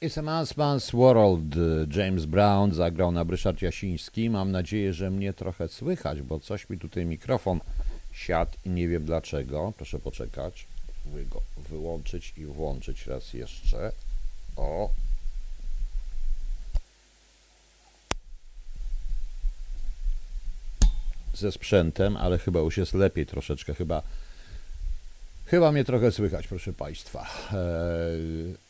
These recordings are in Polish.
It's a Man's Man's World. James Brown zagrał na Ryszard Jasiński. Mam nadzieję, że mnie trochę słychać, bo coś mi tutaj mikrofon siadł i nie wiem dlaczego. Proszę poczekać. Go wyłączyć i włączyć raz jeszcze. O. Ze sprzętem, ale chyba już jest lepiej troszeczkę. Chyba, chyba mnie trochę słychać, proszę Państwa. Eee,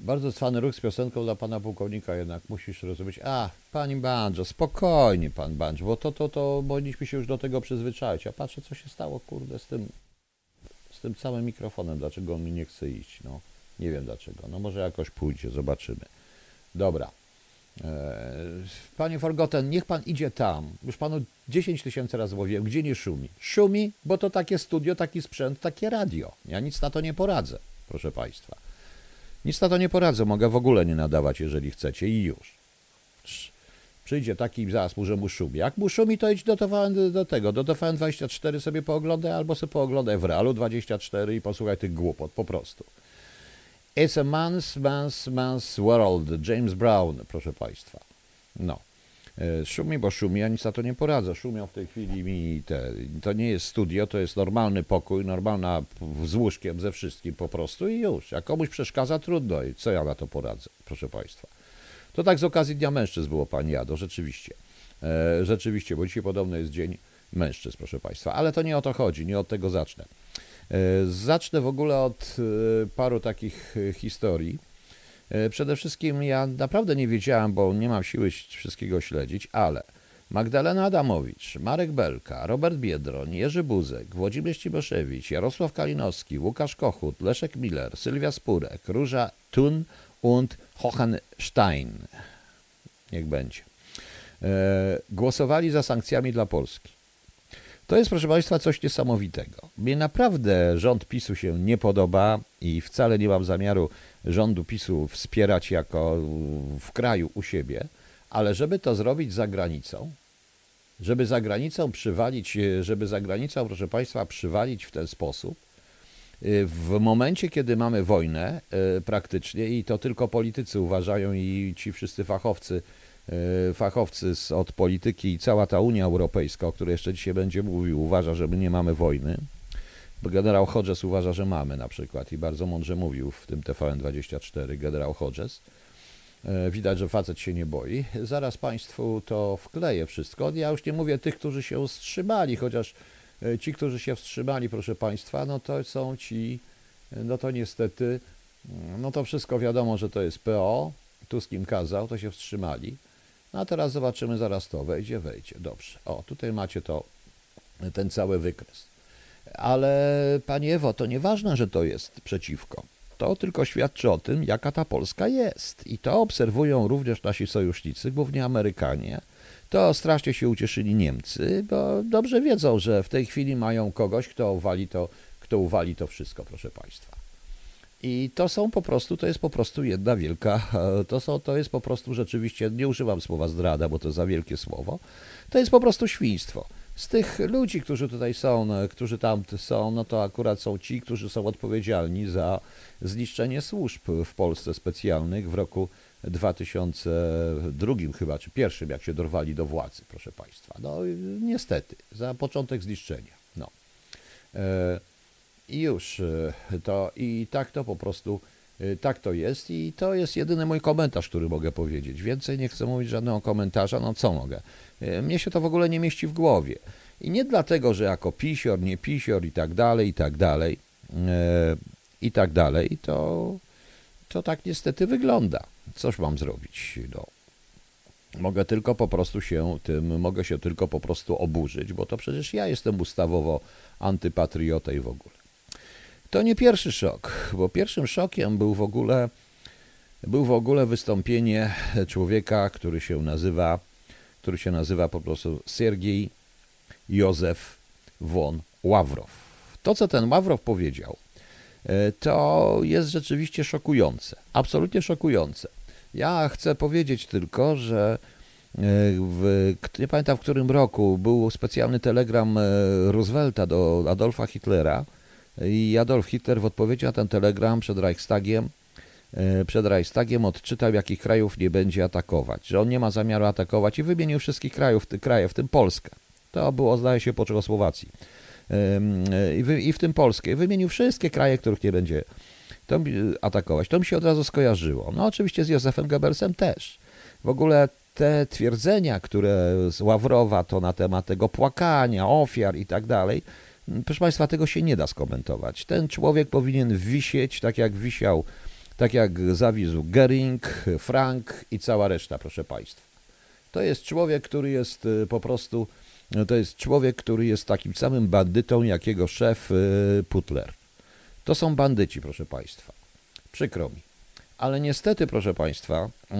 bardzo cwany ruch z piosenką dla pana pułkownika, jednak musisz rozumieć. A, pani Banjo, spokojnie pan Banjo, bo to, to, to powinniśmy się już do tego przyzwyczaić. Ja patrzę, co się stało, kurde, z tym, z tym całym mikrofonem, dlaczego on mi nie chce iść. No, nie wiem dlaczego. No może jakoś pójdzie, zobaczymy. Dobra. E, panie Forgotten, niech pan idzie tam. Już panu 10 tysięcy razy mówiłem, gdzie nie szumi. Szumi, bo to takie studio, taki sprzęt, takie radio. Ja nic na to nie poradzę, proszę państwa. Nic na to nie poradzę, mogę w ogóle nie nadawać, jeżeli chcecie i już. Przyjdzie taki mu, że mu szumi. Jak mu szumi, to idź do, TVN, do tego, do TVN24 sobie pooglądaj, albo sobie pooglądaj w Realu 24 i posłuchaj tych głupot, po prostu. It's a man's, man's, man's world. James Brown, proszę Państwa. No. E, szumi, bo szumi, ja nic na to nie poradzę. Szumią w tej chwili mi te. To nie jest studio, to jest normalny pokój, normalna z łóżkiem, ze wszystkim po prostu i już. Jak komuś przeszkadza, trudno. I co ja na to poradzę, proszę Państwa. To tak z okazji Dnia Mężczyzn było, Pani Jado, rzeczywiście. E, rzeczywiście, bo dzisiaj podobno jest Dzień Mężczyzn, proszę Państwa. Ale to nie o to chodzi, nie od tego zacznę. E, zacznę w ogóle od paru takich historii E, przede wszystkim ja naprawdę nie wiedziałem, bo nie mam siły wszystkiego śledzić, ale Magdalena Adamowicz, Marek Belka, Robert Biedroń, Jerzy Buzek, Włodzimierz Ciboszewicz, Jarosław Kalinowski, Łukasz Kochut, Leszek Miller, Sylwia Spurek, Róża Thun und Hohenstein. Niech będzie. E, głosowali za sankcjami dla Polski. To jest, proszę Państwa, coś niesamowitego. Mnie naprawdę rząd PiSu się nie podoba i wcale nie mam zamiaru rządu PiSu wspierać jako w kraju u siebie, ale żeby to zrobić za granicą, żeby za granicą przywalić, żeby za granicą, proszę Państwa, przywalić w ten sposób, w momencie, kiedy mamy wojnę e, praktycznie i to tylko politycy uważają i ci wszyscy fachowcy, e, fachowcy od polityki i cała ta Unia Europejska, o której jeszcze dzisiaj będzie mówił, uważa, że my nie mamy wojny, Generał Hodges uważa, że mamy na przykład i bardzo mądrze mówił w tym TVN24 generał Hodges. E, widać, że facet się nie boi. Zaraz Państwu to wkleję wszystko. Ja już nie mówię tych, którzy się wstrzymali, chociaż e, ci, którzy się wstrzymali, proszę Państwa, no to są ci, no to niestety, no to wszystko wiadomo, że to jest PO, Tusk im kazał, to się wstrzymali. No a teraz zobaczymy, zaraz to wejdzie, wejdzie. Dobrze. O, tutaj macie to, ten cały wykres. Ale Pani Ewo, to nieważne, że to jest przeciwko. To tylko świadczy o tym, jaka ta Polska jest. I to obserwują również nasi sojusznicy, głównie Amerykanie. To strasznie się ucieszyli Niemcy, bo dobrze wiedzą, że w tej chwili mają kogoś, kto uwali to, kto uwali to wszystko, proszę Państwa. I to są po prostu, to jest po prostu jedna wielka, to, są, to jest po prostu rzeczywiście, nie używam słowa zdrada, bo to za wielkie słowo, to jest po prostu świństwo z tych ludzi, którzy tutaj są, no, którzy tam są, no to akurat są ci, którzy są odpowiedzialni za zniszczenie służb w Polsce specjalnych w roku 2002 chyba, czy pierwszym, jak się dorwali do władzy, proszę Państwa. No niestety, za początek zniszczenia. No. E, I już e, to, i tak to po prostu, tak to jest i to jest jedyny mój komentarz, który mogę powiedzieć. Więcej nie chcę mówić żadnego komentarza, no co mogę. E, mnie się to w ogóle nie mieści w głowie. I nie dlatego, że jako pisior, nie pisior i tak dalej, i tak dalej, e, i tak dalej, to, to tak niestety wygląda. Cóż mam zrobić? No, mogę tylko po prostu się tym, mogę się tylko po prostu oburzyć, bo to przecież ja jestem ustawowo antypatriota i w ogóle. To nie pierwszy szok, bo pierwszym szokiem był w ogóle, był w ogóle wystąpienie człowieka, który się nazywa który się nazywa po prostu Sergiej Józef von Ławrow. To, co ten Ławrow powiedział, e, to jest rzeczywiście szokujące, absolutnie szokujące. Ja chcę powiedzieć tylko, że e, w, nie pamiętam w którym roku był specjalny telegram e, Roosevelta do Adolfa Hitlera i Adolf Hitler w odpowiedzi na ten telegram przed Reichstagiem e, przed Reichstagiem odczytał, jakich krajów nie będzie atakować, że on nie ma zamiaru atakować i wymienił wszystkich krajów, te kraje, w tym Polskę. To było, zdaje się, po Czechosłowacji. Wy, I w tym Polskę. Wymienił wszystkie kraje, których nie będzie to, atakować. To mi się od razu skojarzyło. No oczywiście z Józefem Goebbelsem też. W ogóle te twierdzenia, które z Ławrowa to na temat tego płakania, ofiar i tak dalej, proszę Państwa, tego się nie da skomentować. Ten człowiek powinien wisieć tak jak wisiał, tak jak zawisł Gering, Frank i cała reszta, proszę Państwa. To jest człowiek, który jest y, po prostu, to jest człowiek, który jest takim samym bandytą jak jego szef y, Putler. To są bandyci, proszę Państwa. Przykro mi. Ale niestety, proszę Państwa, e,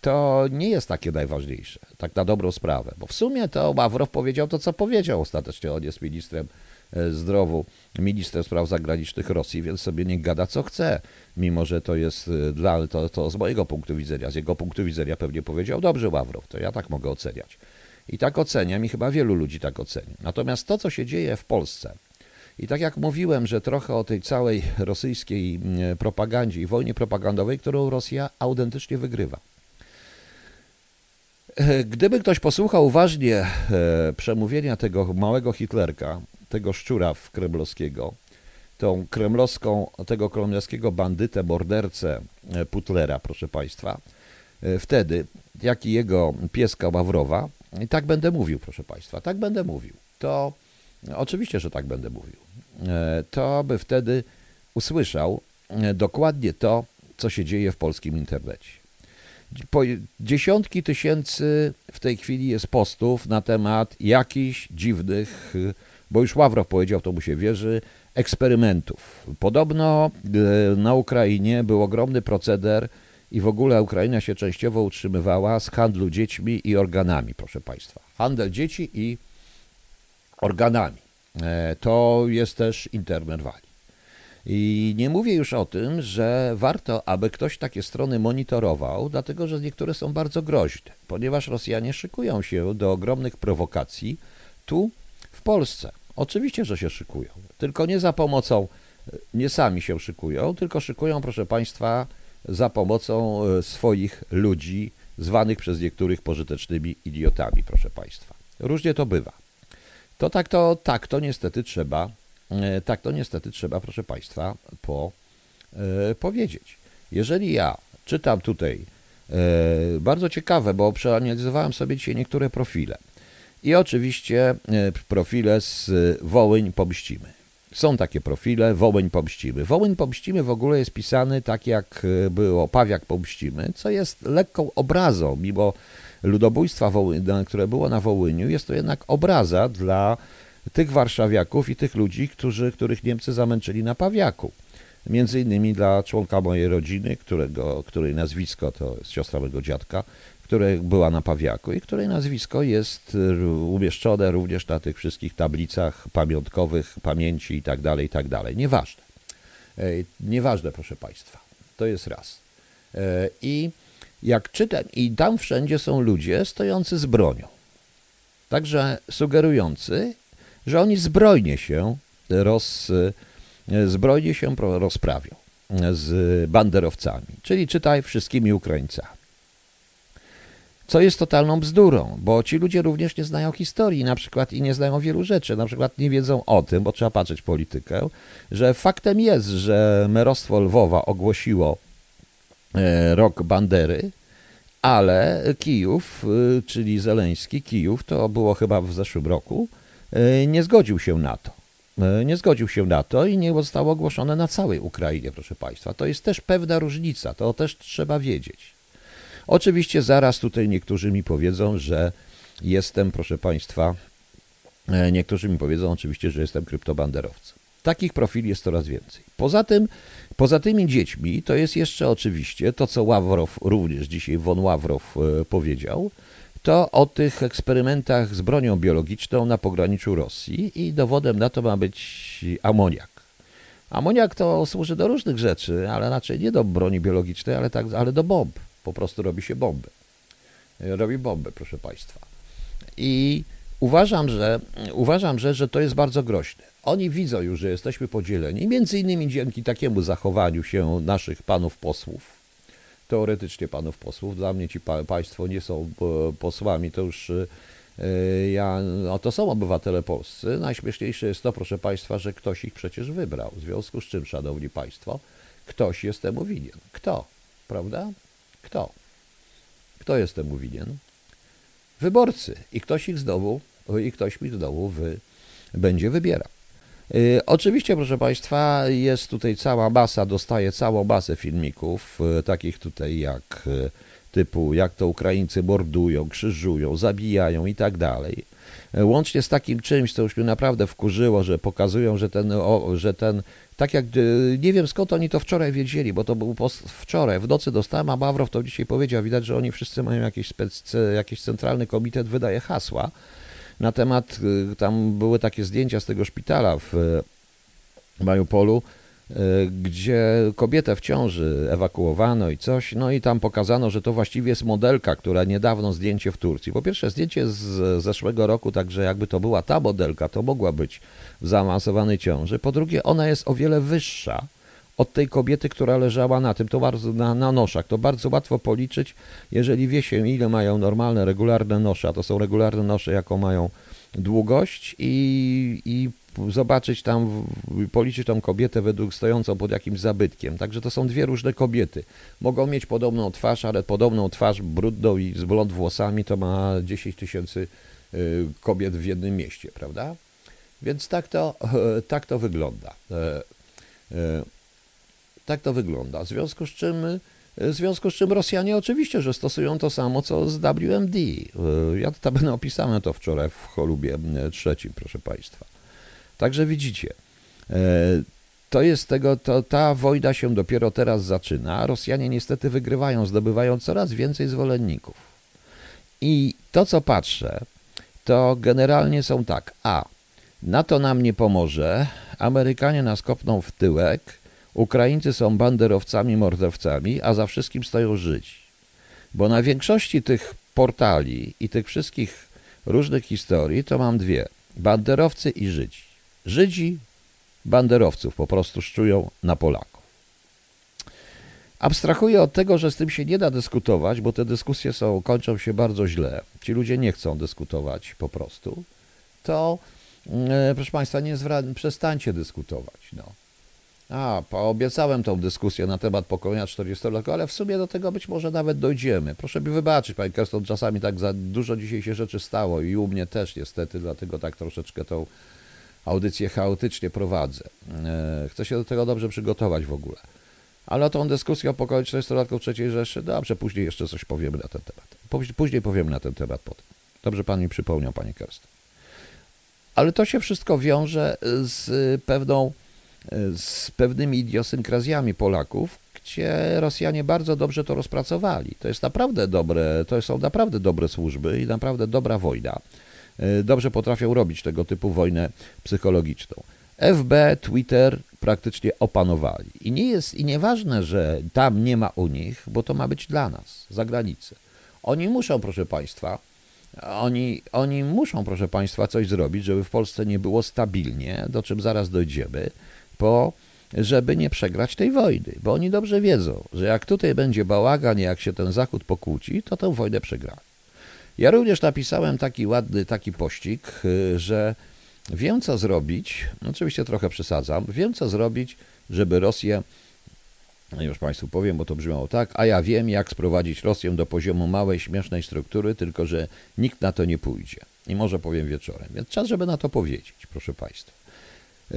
to nie jest takie najważniejsze, tak na dobrą sprawę, bo w sumie to Ławrow powiedział to, co powiedział ostatecznie. On jest ministrem e, zdrowu, ministrem spraw zagranicznych Rosji, więc sobie nie gada co chce, mimo że to jest e, dla, to, to z mojego punktu widzenia, z jego punktu widzenia pewnie powiedział dobrze Ławrow, to ja tak mogę oceniać. I tak oceniam i chyba wielu ludzi tak oceni. Natomiast to, co się dzieje w Polsce, i tak jak mówiłem, że trochę o tej całej rosyjskiej mm, propagandzie i wojnie propagandowej, którą Rosja autentycznie wygrywa. E, gdyby ktoś posłuchał uważnie e, przemówienia tego małego Hitlerka, tego szczura kremlowskiego, tą kremlowską, tego kremlowskiego e, oczywiście, że tak będę mówił. E, to by wtedy usłyszał e, dokładnie to, co się dzieje w polskim internecie. Po dziesiątki tysięcy w tej chwili jest postów na temat jakichś dziwnych, bo już Ławrow powiedział, to mu się wierzy, eksperymentów. Podobno e, na Ukrainie był ogromny proceder i w ogóle Ukraina się częściowo utrzymywała z handlu dziećmi i organami, proszę Państwa. Handel dzieci i organami. E, to jest też internet wali. I nie mówię już o tym, że warto, aby ktoś takie strony monitorował, dlatego że niektóre są bardzo groźne, ponieważ Rosjanie szykują się do ogromnych prowokacji tu w Polsce. Oczywiście, że się szykują, tylko nie za pomocą, nie sami się szykują, tylko szykują, proszę Państwa, za pomocą e, swoich ludzi, zwanych przez niektórych pożytecznymi idiotami, proszę Państwa. Różnie to bywa to tak to, tak to niestety trzeba, e, tak to niestety trzeba, proszę Państwa, po, e, powiedzieć. Jeżeli ja czytam tutaj, e, bardzo ciekawe, bo przeanalizowałem sobie dzisiaj niektóre profile i oczywiście profile z Wołyń Pomścimy. Są takie profile, Wołyń Pomścimy. Wołyń Pomścimy w ogóle jest pisany tak, jak było Pawiak Pomścimy, co jest lekką obrazą, mimo ludobójstwa, które było na Wołyniu, jest to jednak obraza dla tych warszawiaków i tych ludzi, którzy, których Niemcy zamęczyli na Pawiaku. Między innymi dla członka mojej rodziny, którego, której nazwisko to jest siostra mojego dziadka, która była na Pawiaku i której nazwisko jest umieszczone również na tych wszystkich tablicach pamiątkowych, pamięci i tak dalej, i tak. Nieważne. Nieważne, proszę Państwa. To jest raz. E, I jak czytam, i tam wszędzie są ludzie stojący z bronią. Także sugerujący, że oni zbrojnie się roz, zbrojnie się rozprawią z banderowcami, czyli czytaj wszystkimi Ukraińcami. Co jest totalną bzdurą, bo ci ludzie również nie znają historii na przykład i nie znają wielu rzeczy. Na przykład nie wiedzą o tym, bo trzeba patrzeć politykę, że faktem jest, że merostwo Lwowa ogłosiło rok Bandery, ale Kijów, e, czyli Zeleński, Kijów, to było chyba w zeszłym roku, e, nie zgodził się na to. Nie zgodził się na to i nie zostało ogłoszone na całej Ukrainie, proszę Państwa. To jest też pewna różnica, to też trzeba wiedzieć. Oczywiście zaraz tutaj niektórzy mi powiedzą, że jestem, proszę Państwa, niektórzy mi powiedzą oczywiście, że jestem kryptobanderowcem. Takich profili jest coraz więcej. Poza tym, poza tymi dziećmi, to jest jeszcze oczywiście to, co Ławrow, również dzisiaj von Ławrow e, powiedział, to o tych eksperymentach z bronią biologiczną na pograniczu Rosji i dowodem na to ma być amoniak. Amoniak to służy do różnych rzeczy, ale raczej nie do broni biologicznej, ale, tak, ale do bomb. Po prostu robi się bomby. Robi bomby, proszę Państwa. I uważam, że, uważam że, że to jest bardzo groźne. Oni widzą już, że jesteśmy podzieleni, między innymi dzięki takiemu zachowaniu się naszych panów posłów, teoretycznie panów posłów. Dla mnie ci pa, państwo nie są e, posłami, to już e, ja, no to są obywatele polscy. Najśmieszniejsze jest to, proszę państwa, że ktoś ich przecież wybrał. W związku z czym, szanowni państwo, ktoś jest temu winien. Kto? Prawda? Kto? Kto jest temu winien? Wyborcy. I ktoś ich znowu, i ktoś mi znowu wy, będzie wybierał. Y, oczywiście, proszę Państwa, jest tutaj cała masa, dostaję całą masę filmików, y, takich tutaj jak y, typu jak to Ukraińcy mordują, krzyżują, zabijają i tak dalej. Łącznie z takim czymś, co już mnie naprawdę wkurzyło, że pokazują, że ten, o, że ten tak jak, nie wiem skąd oni to wczoraj wiedzieli, bo to był wczoraj, w nocy dostałem, a Mawrow to dzisiaj powiedział, widać, że oni wszyscy mają jakiś, jakiś centralny komitet, wydaje hasła, na temat, y, tam były takie zdjęcia z tego szpitala w Mariupolu, y, gdzie kobietę w ciąży ewakuowano i coś, no i tam pokazano, że to właściwie jest modelka, która niedawno zdjęcie w Turcji. Po pierwsze zdjęcie z zeszłego roku, także jakby to była ta modelka, to mogła być w zaawansowanej ciąży. Po drugie, ona jest o wiele wyższa od tej kobiety, która leżała na tym, to bardzo, na, na noszach. To bardzo łatwo policzyć, jeżeli wie się, ile mają normalne, regularne nosze, a to są regularne nosze, jaką mają długość i, i zobaczyć tam, policzyć tą kobietę według stojącą pod jakimś zabytkiem. Także to są dwie różne kobiety. Mogą mieć podobną twarz, ale podobną twarz brudną i z blond włosami to ma 10 tysięcy y, kobiet w jednym mieście, prawda? Więc tak to, tak to wygląda. E, e, tak to wygląda. W związku z czym, e, w związku z czym Rosjanie oczywiście, że stosują to samo, co z WMD. E, ja to będę opisałem to wczoraj w cholubie e, trzecim, proszę Państwa. Także widzicie, to jest tego, to, ta wojna się dopiero teraz zaczyna. Rosjanie niestety wygrywają, zdobywają coraz więcej zwolenników. I to, co patrzę, to generalnie są tak. A. NATO nam nie pomoże, Amerykanie nas kopną w tyłek, Ukraińcy są banderowcami, mordowcami, a za wszystkim stoją Żydzi. Bo na większości tych portali i tych wszystkich różnych historii to mam dwie. Banderowcy i Żydzi. Żydzi banderowców po prostu szczują na Polaków. Abstrahuję od tego, że z tym się nie da dyskutować, bo te dyskusje są, kończą się bardzo źle. Ci ludzie nie chcą dyskutować po prostu. To, e, proszę Państwa, nie zwra- przestańcie dyskutować. No. A, obiecałem tą dyskusję na temat pokolenia 40-letniego, ale w sumie do tego być może nawet dojdziemy. Proszę mi wybaczyć, Panie Kerston, czasami tak za dużo dzisiaj się rzeczy stało i u mnie też niestety, dlatego tak troszeczkę tą audycję chaotycznie prowadzę. E, chcę się do tego dobrze przygotować w ogóle. Ale o tą dyskusję o pokoleniu 40-latków III Rzeszy, dobrze, później jeszcze coś powiemy na ten temat. Później powiemy na ten temat potem. Dobrze Pan mi przypomniał, Panie Kerston. Ale to się wszystko wiąże z pewną z pewnymi idiosynkrazjami Polaków, gdzie Rosjanie bardzo dobrze to rozpracowali. To jest naprawdę dobre, to są naprawdę dobre służby i naprawdę dobra wojna. E, dobrze potrafią robić tego typu wojnę psychologiczną. FB, Twitter praktycznie opanowali. I nie jest, i nieważne, że tam nie ma u nich, bo to ma być dla nas, za granicę. Oni muszą, proszę Państwa, oni, oni muszą, proszę Państwa, coś zrobić, żeby w Polsce nie było stabilnie, do czym zaraz dojdziemy po, żeby nie przegrać tej wojny, bo oni dobrze wiedzą, że jak tutaj będzie bałagan, jak się ten Zachód pokłóci, to tę wojnę przegra. Ja również napisałem taki ładny taki pościg, y, że wiem co zrobić, oczywiście trochę przesadzam, wiem co zrobić, żeby Rosję, no już Państwu powiem, bo to brzmiało tak, a ja wiem jak sprowadzić Rosję do poziomu małej, śmiesznej struktury, tylko że nikt na to nie pójdzie. I może powiem wieczorem. Więc czas, żeby na to powiedzieć, proszę Państwa. E,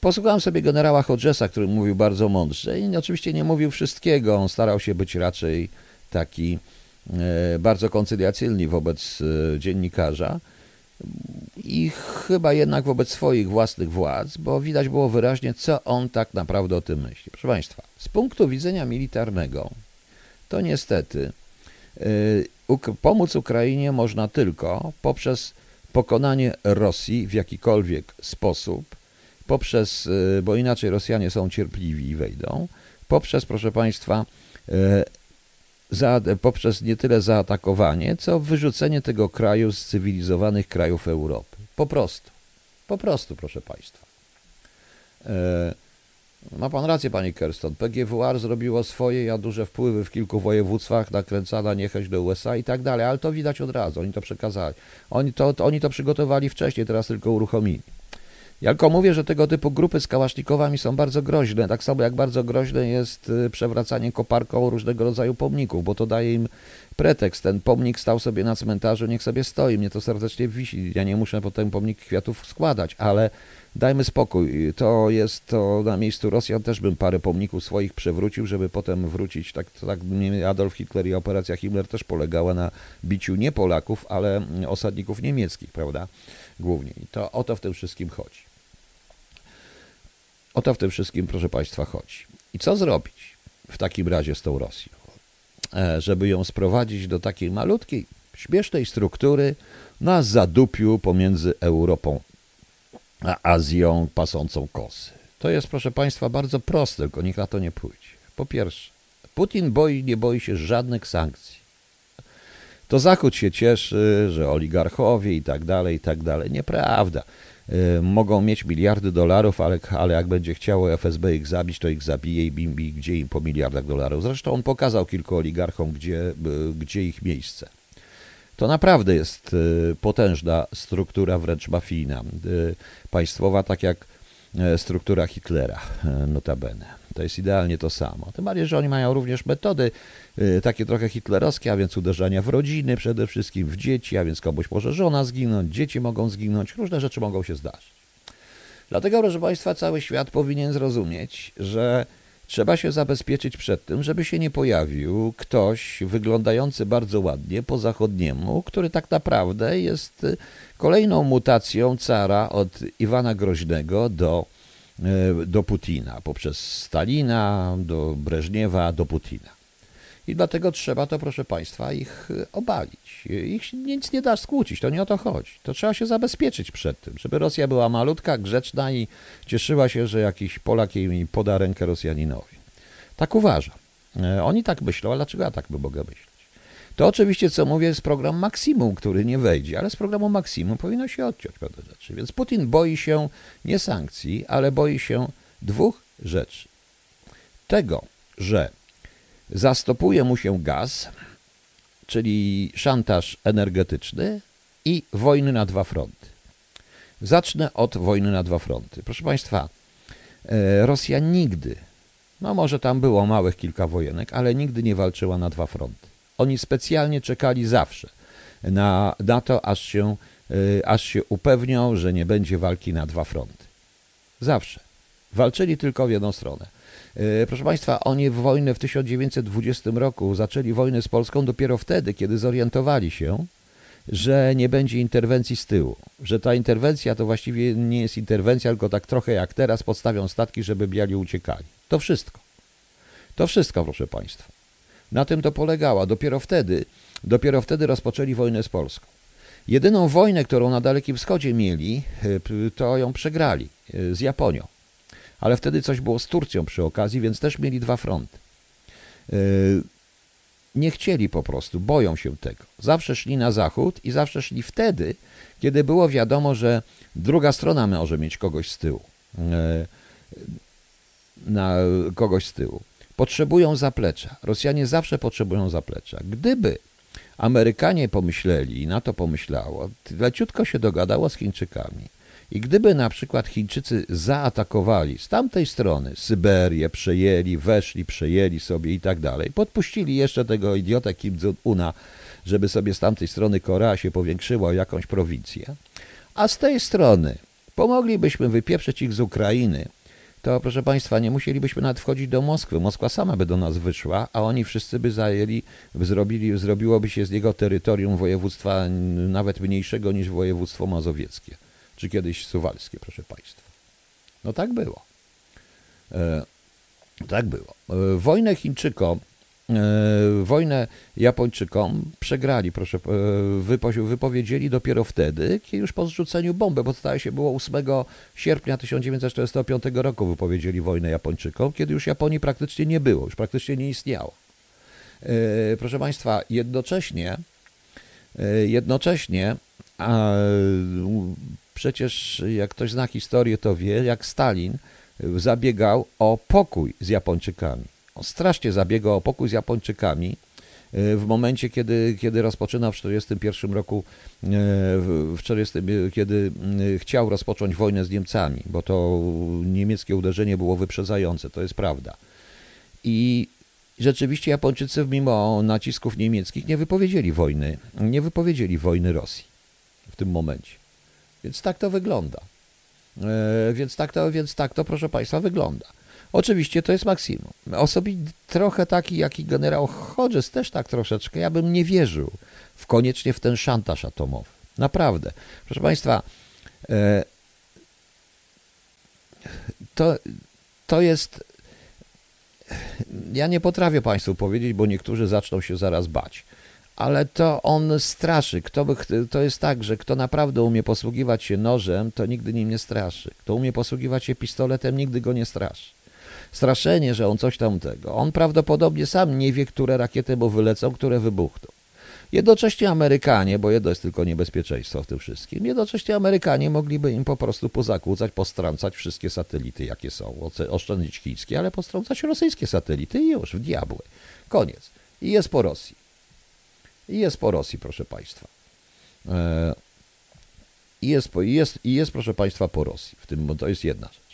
posłuchałem sobie generała Hodgesa, który mówił bardzo mądrze i oczywiście nie mówił wszystkiego. On starał się być raczej taki bardzo koncyliacyjny wobec e, dziennikarza i chyba jednak wobec swoich własnych władz, bo widać było wyraźnie, co on tak naprawdę o tym myśli. Proszę Państwa, z punktu widzenia militarnego, to niestety pomóc Ukrainie można tylko poprzez pokonanie Rosji w jakikolwiek sposób poprzez, e, bo inaczej Rosjanie są cierpliwi i wejdą, poprzez, proszę Państwa, e, za, poprzez nie tyle zaatakowanie, co wyrzucenie tego kraju z cywilizowanych krajów Europy. Po prostu. Po prostu, proszę Państwa. E, ma Pan rację, Pani Kerston. PGWR zrobiło swoje, ja duże wpływy w kilku województwach, nakręcana niechęć do USA i tak dalej, ale to widać od razu, oni to przekazali. Oni to, to, oni to przygotowali wcześniej, teraz tylko uruchomili. Ja tylko mówię, że tego typu grupy z kałasznikowami są bardzo groźne, tak samo jak bardzo groźne jest y, przewracanie koparką różnego rodzaju pomników, bo to daje im pretekst. Ten pomnik stał sobie na cmentarzu, niech sobie stoi, mnie to serdecznie wisi. Ja nie muszę potem pomnik kwiatów składać, ale dajmy spokój. To jest to na miejscu Rosjan też bym parę pomników swoich przewrócił, żeby potem wrócić. Tak, tak Adolf Hitler i operacja Himmler też polegała na biciu nie Polaków, ale osadników niemieckich, prawda? Głównie. I to o to w tym wszystkim chodzi. O to w tym wszystkim, proszę Państwa, chodzi. I co zrobić w takim razie z tą Rosją? E, żeby ją sprowadzić do takiej malutkiej, śmiesznej struktury na zadupiu pomiędzy Europą a Azją pasącą kosy. To jest, proszę Państwa, bardzo proste, tylko nikt na to nie pójdzie. Po pierwsze, Putin boi, nie boi się żadnych sankcji. To Zachód się cieszy, że oligarchowie i tak dalej, i tak dalej. Nieprawda. Y, mogą mieć miliardy dolarów, ale, ale jak będzie chciało FSB ich zabić, to ich zabije i bimbi gdzie im po miliardach dolarów. Zresztą on pokazał kilku oligarchom, gdzie, y, gdzie ich miejsce. To naprawdę jest y, potężna struktura, wręcz mafijna, państwowa, tak jak struktura Hitlera, notabene. To jest idealnie to samo. Tym bardziej, że oni mają również metody y, takie trochę hitlerowskie, a więc uderzania w rodziny, przede wszystkim w dzieci, a więc komuś może żona zginąć, dzieci mogą zginąć, różne rzeczy mogą się zdarzyć. Dlatego, proszę Państwa, cały świat powinien zrozumieć, że trzeba się zabezpieczyć przed tym, żeby się nie pojawił ktoś wyglądający bardzo ładnie po zachodniemu, który tak naprawdę jest kolejną mutacją cara od Iwana Groźnego do do Putina, poprzez Stalina, do Breżniewa, do Putina. I dlatego trzeba to, proszę Państwa, ich obalić. Ich nic nie da skłócić, to nie o to chodzi. To trzeba się zabezpieczyć przed tym, żeby Rosja była malutka, grzeczna i cieszyła się, że jakiś Polak jej poda rękę Rosjaninowi. Tak uważam. E, oni tak myślą, ale dlaczego ja tak by mogę myśleć? To oczywiście, co mówię, jest program maksimum, który nie wejdzie, ale z programu maksimum powinno się odciąć pewne rzeczy. Więc Putin boi się nie sankcji, ale boi się dwóch rzeczy. Tego, że zastopuje mu się gaz, czyli szantaż energetyczny i wojny na dwa fronty. Zacznę od wojny na dwa fronty. Proszę Państwa, e, Rosja nigdy, no może tam było małych kilka wojenek, ale nigdy nie walczyła na dwa fronty. Oni specjalnie czekali zawsze na, na to, aż się, y, aż się upewnią, że nie będzie walki na dwa fronty. Zawsze. Walczyli tylko w jedną stronę. Y, proszę Państwa, oni w wojnę w 1920 roku zaczęli wojnę z Polską dopiero wtedy, kiedy zorientowali się, że nie będzie interwencji z tyłu. Że ta interwencja to właściwie nie jest interwencja, tylko tak trochę jak teraz podstawią statki, żeby biali uciekali. To wszystko. To wszystko, proszę Państwa. Na tym to polegała. Dopiero wtedy, dopiero wtedy rozpoczęli wojnę z Polską. Jedyną wojnę, którą na Dalekim Wschodzie mieli, e, to ją przegrali e, z Japonią. Ale wtedy coś było z Turcją przy okazji, więc też mieli dwa fronty. E, nie chcieli po prostu, boją się tego. Zawsze szli na zachód i zawsze szli wtedy, kiedy było wiadomo, że druga strona może mieć kogoś z tyłu. Na kogoś z tyłu potrzebują zaplecza. Rosjanie zawsze potrzebują zaplecza. Gdyby Amerykanie pomyśleli, i na to pomyślało, leciutko się dogadało z Chińczykami. I gdyby na przykład Chińczycy zaatakowali z tamtej strony Syberię, przejęli, weszli, przejęli sobie i tak dalej, podpuścili jeszcze tego idiotę Kim Jong-una, żeby sobie z tamtej strony Korea się powiększyła jakąś prowincję, a z tej strony pomoglibyśmy wypieprzyć ich z Ukrainy, to proszę Państwa, nie musielibyśmy nawet wchodzić do Moskwy. Moskwa sama by do nas wyszła, a oni wszyscy by zajęli, zrobili, zrobiłoby się z niego terytorium województwa nawet mniejszego niż województwo mazowieckie, czy kiedyś suwalskie, proszę Państwa. No tak było. E, tak było. E, wojnę Chińczykom wojnę Japończykom przegrali, proszę, e, wypowiedzieli dopiero wtedy, kiedy już po zrzuceniu bomby, bo to się było 8 sierpnia 1945 roku wypowiedzieli wojnę Japończykom, kiedy już Japonii praktycznie nie było, już praktycznie nie istniało. Proszę Państwa, jednocześnie, jednocześnie, a przecież jak ktoś zna historię, to wie, jak Stalin zabiegał o pokój z Japończykami. Strasznie zabiegał o pokój z Japończykami e, w momencie, kiedy, kiedy rozpoczynał w 1941 roku, e, w 40, kiedy chciał rozpocząć wojnę z Niemcami, bo to niemieckie uderzenie było wyprzedzające, to jest prawda. I rzeczywiście Japończycy, mimo nacisków niemieckich, nie wypowiedzieli wojny, nie wypowiedzieli wojny Rosji w tym momencie. Więc tak to wygląda. E, więc tak to, więc tak to, proszę Państwa, wygląda. Oczywiście to jest maksimum. Osobiście trochę taki, jak i generał Hodges, też tak troszeczkę, ja bym nie wierzył w koniecznie w ten szantaż atomowy. Naprawdę. Proszę Państwa, e, to, to jest. Ja nie potrafię Państwu powiedzieć, bo niektórzy zaczną się zaraz bać ale to on straszy. Kto by, to jest tak, że kto naprawdę umie posługiwać się nożem, to nigdy nim nie straszy. Kto umie posługiwać się pistoletem, nigdy go nie straszy. Straszenie, że on coś tam tego. On prawdopodobnie sam nie wie, które rakiety mu wylecą, które wybuchną. Jednocześnie Amerykanie, bo jedno jest tylko niebezpieczeństwo w tym wszystkim, jednocześnie Amerykanie mogliby im po prostu pozakłócać, postrącać wszystkie satelity, jakie są, oszczędzić chińskie, ale postrącać rosyjskie satelity i już, w diabły. Koniec. I jest po Rosji. I jest po Rosji, proszę Państwa. E, I jest, jest, jest, proszę Państwa, po Rosji. W tym, to jest jedna rzecz.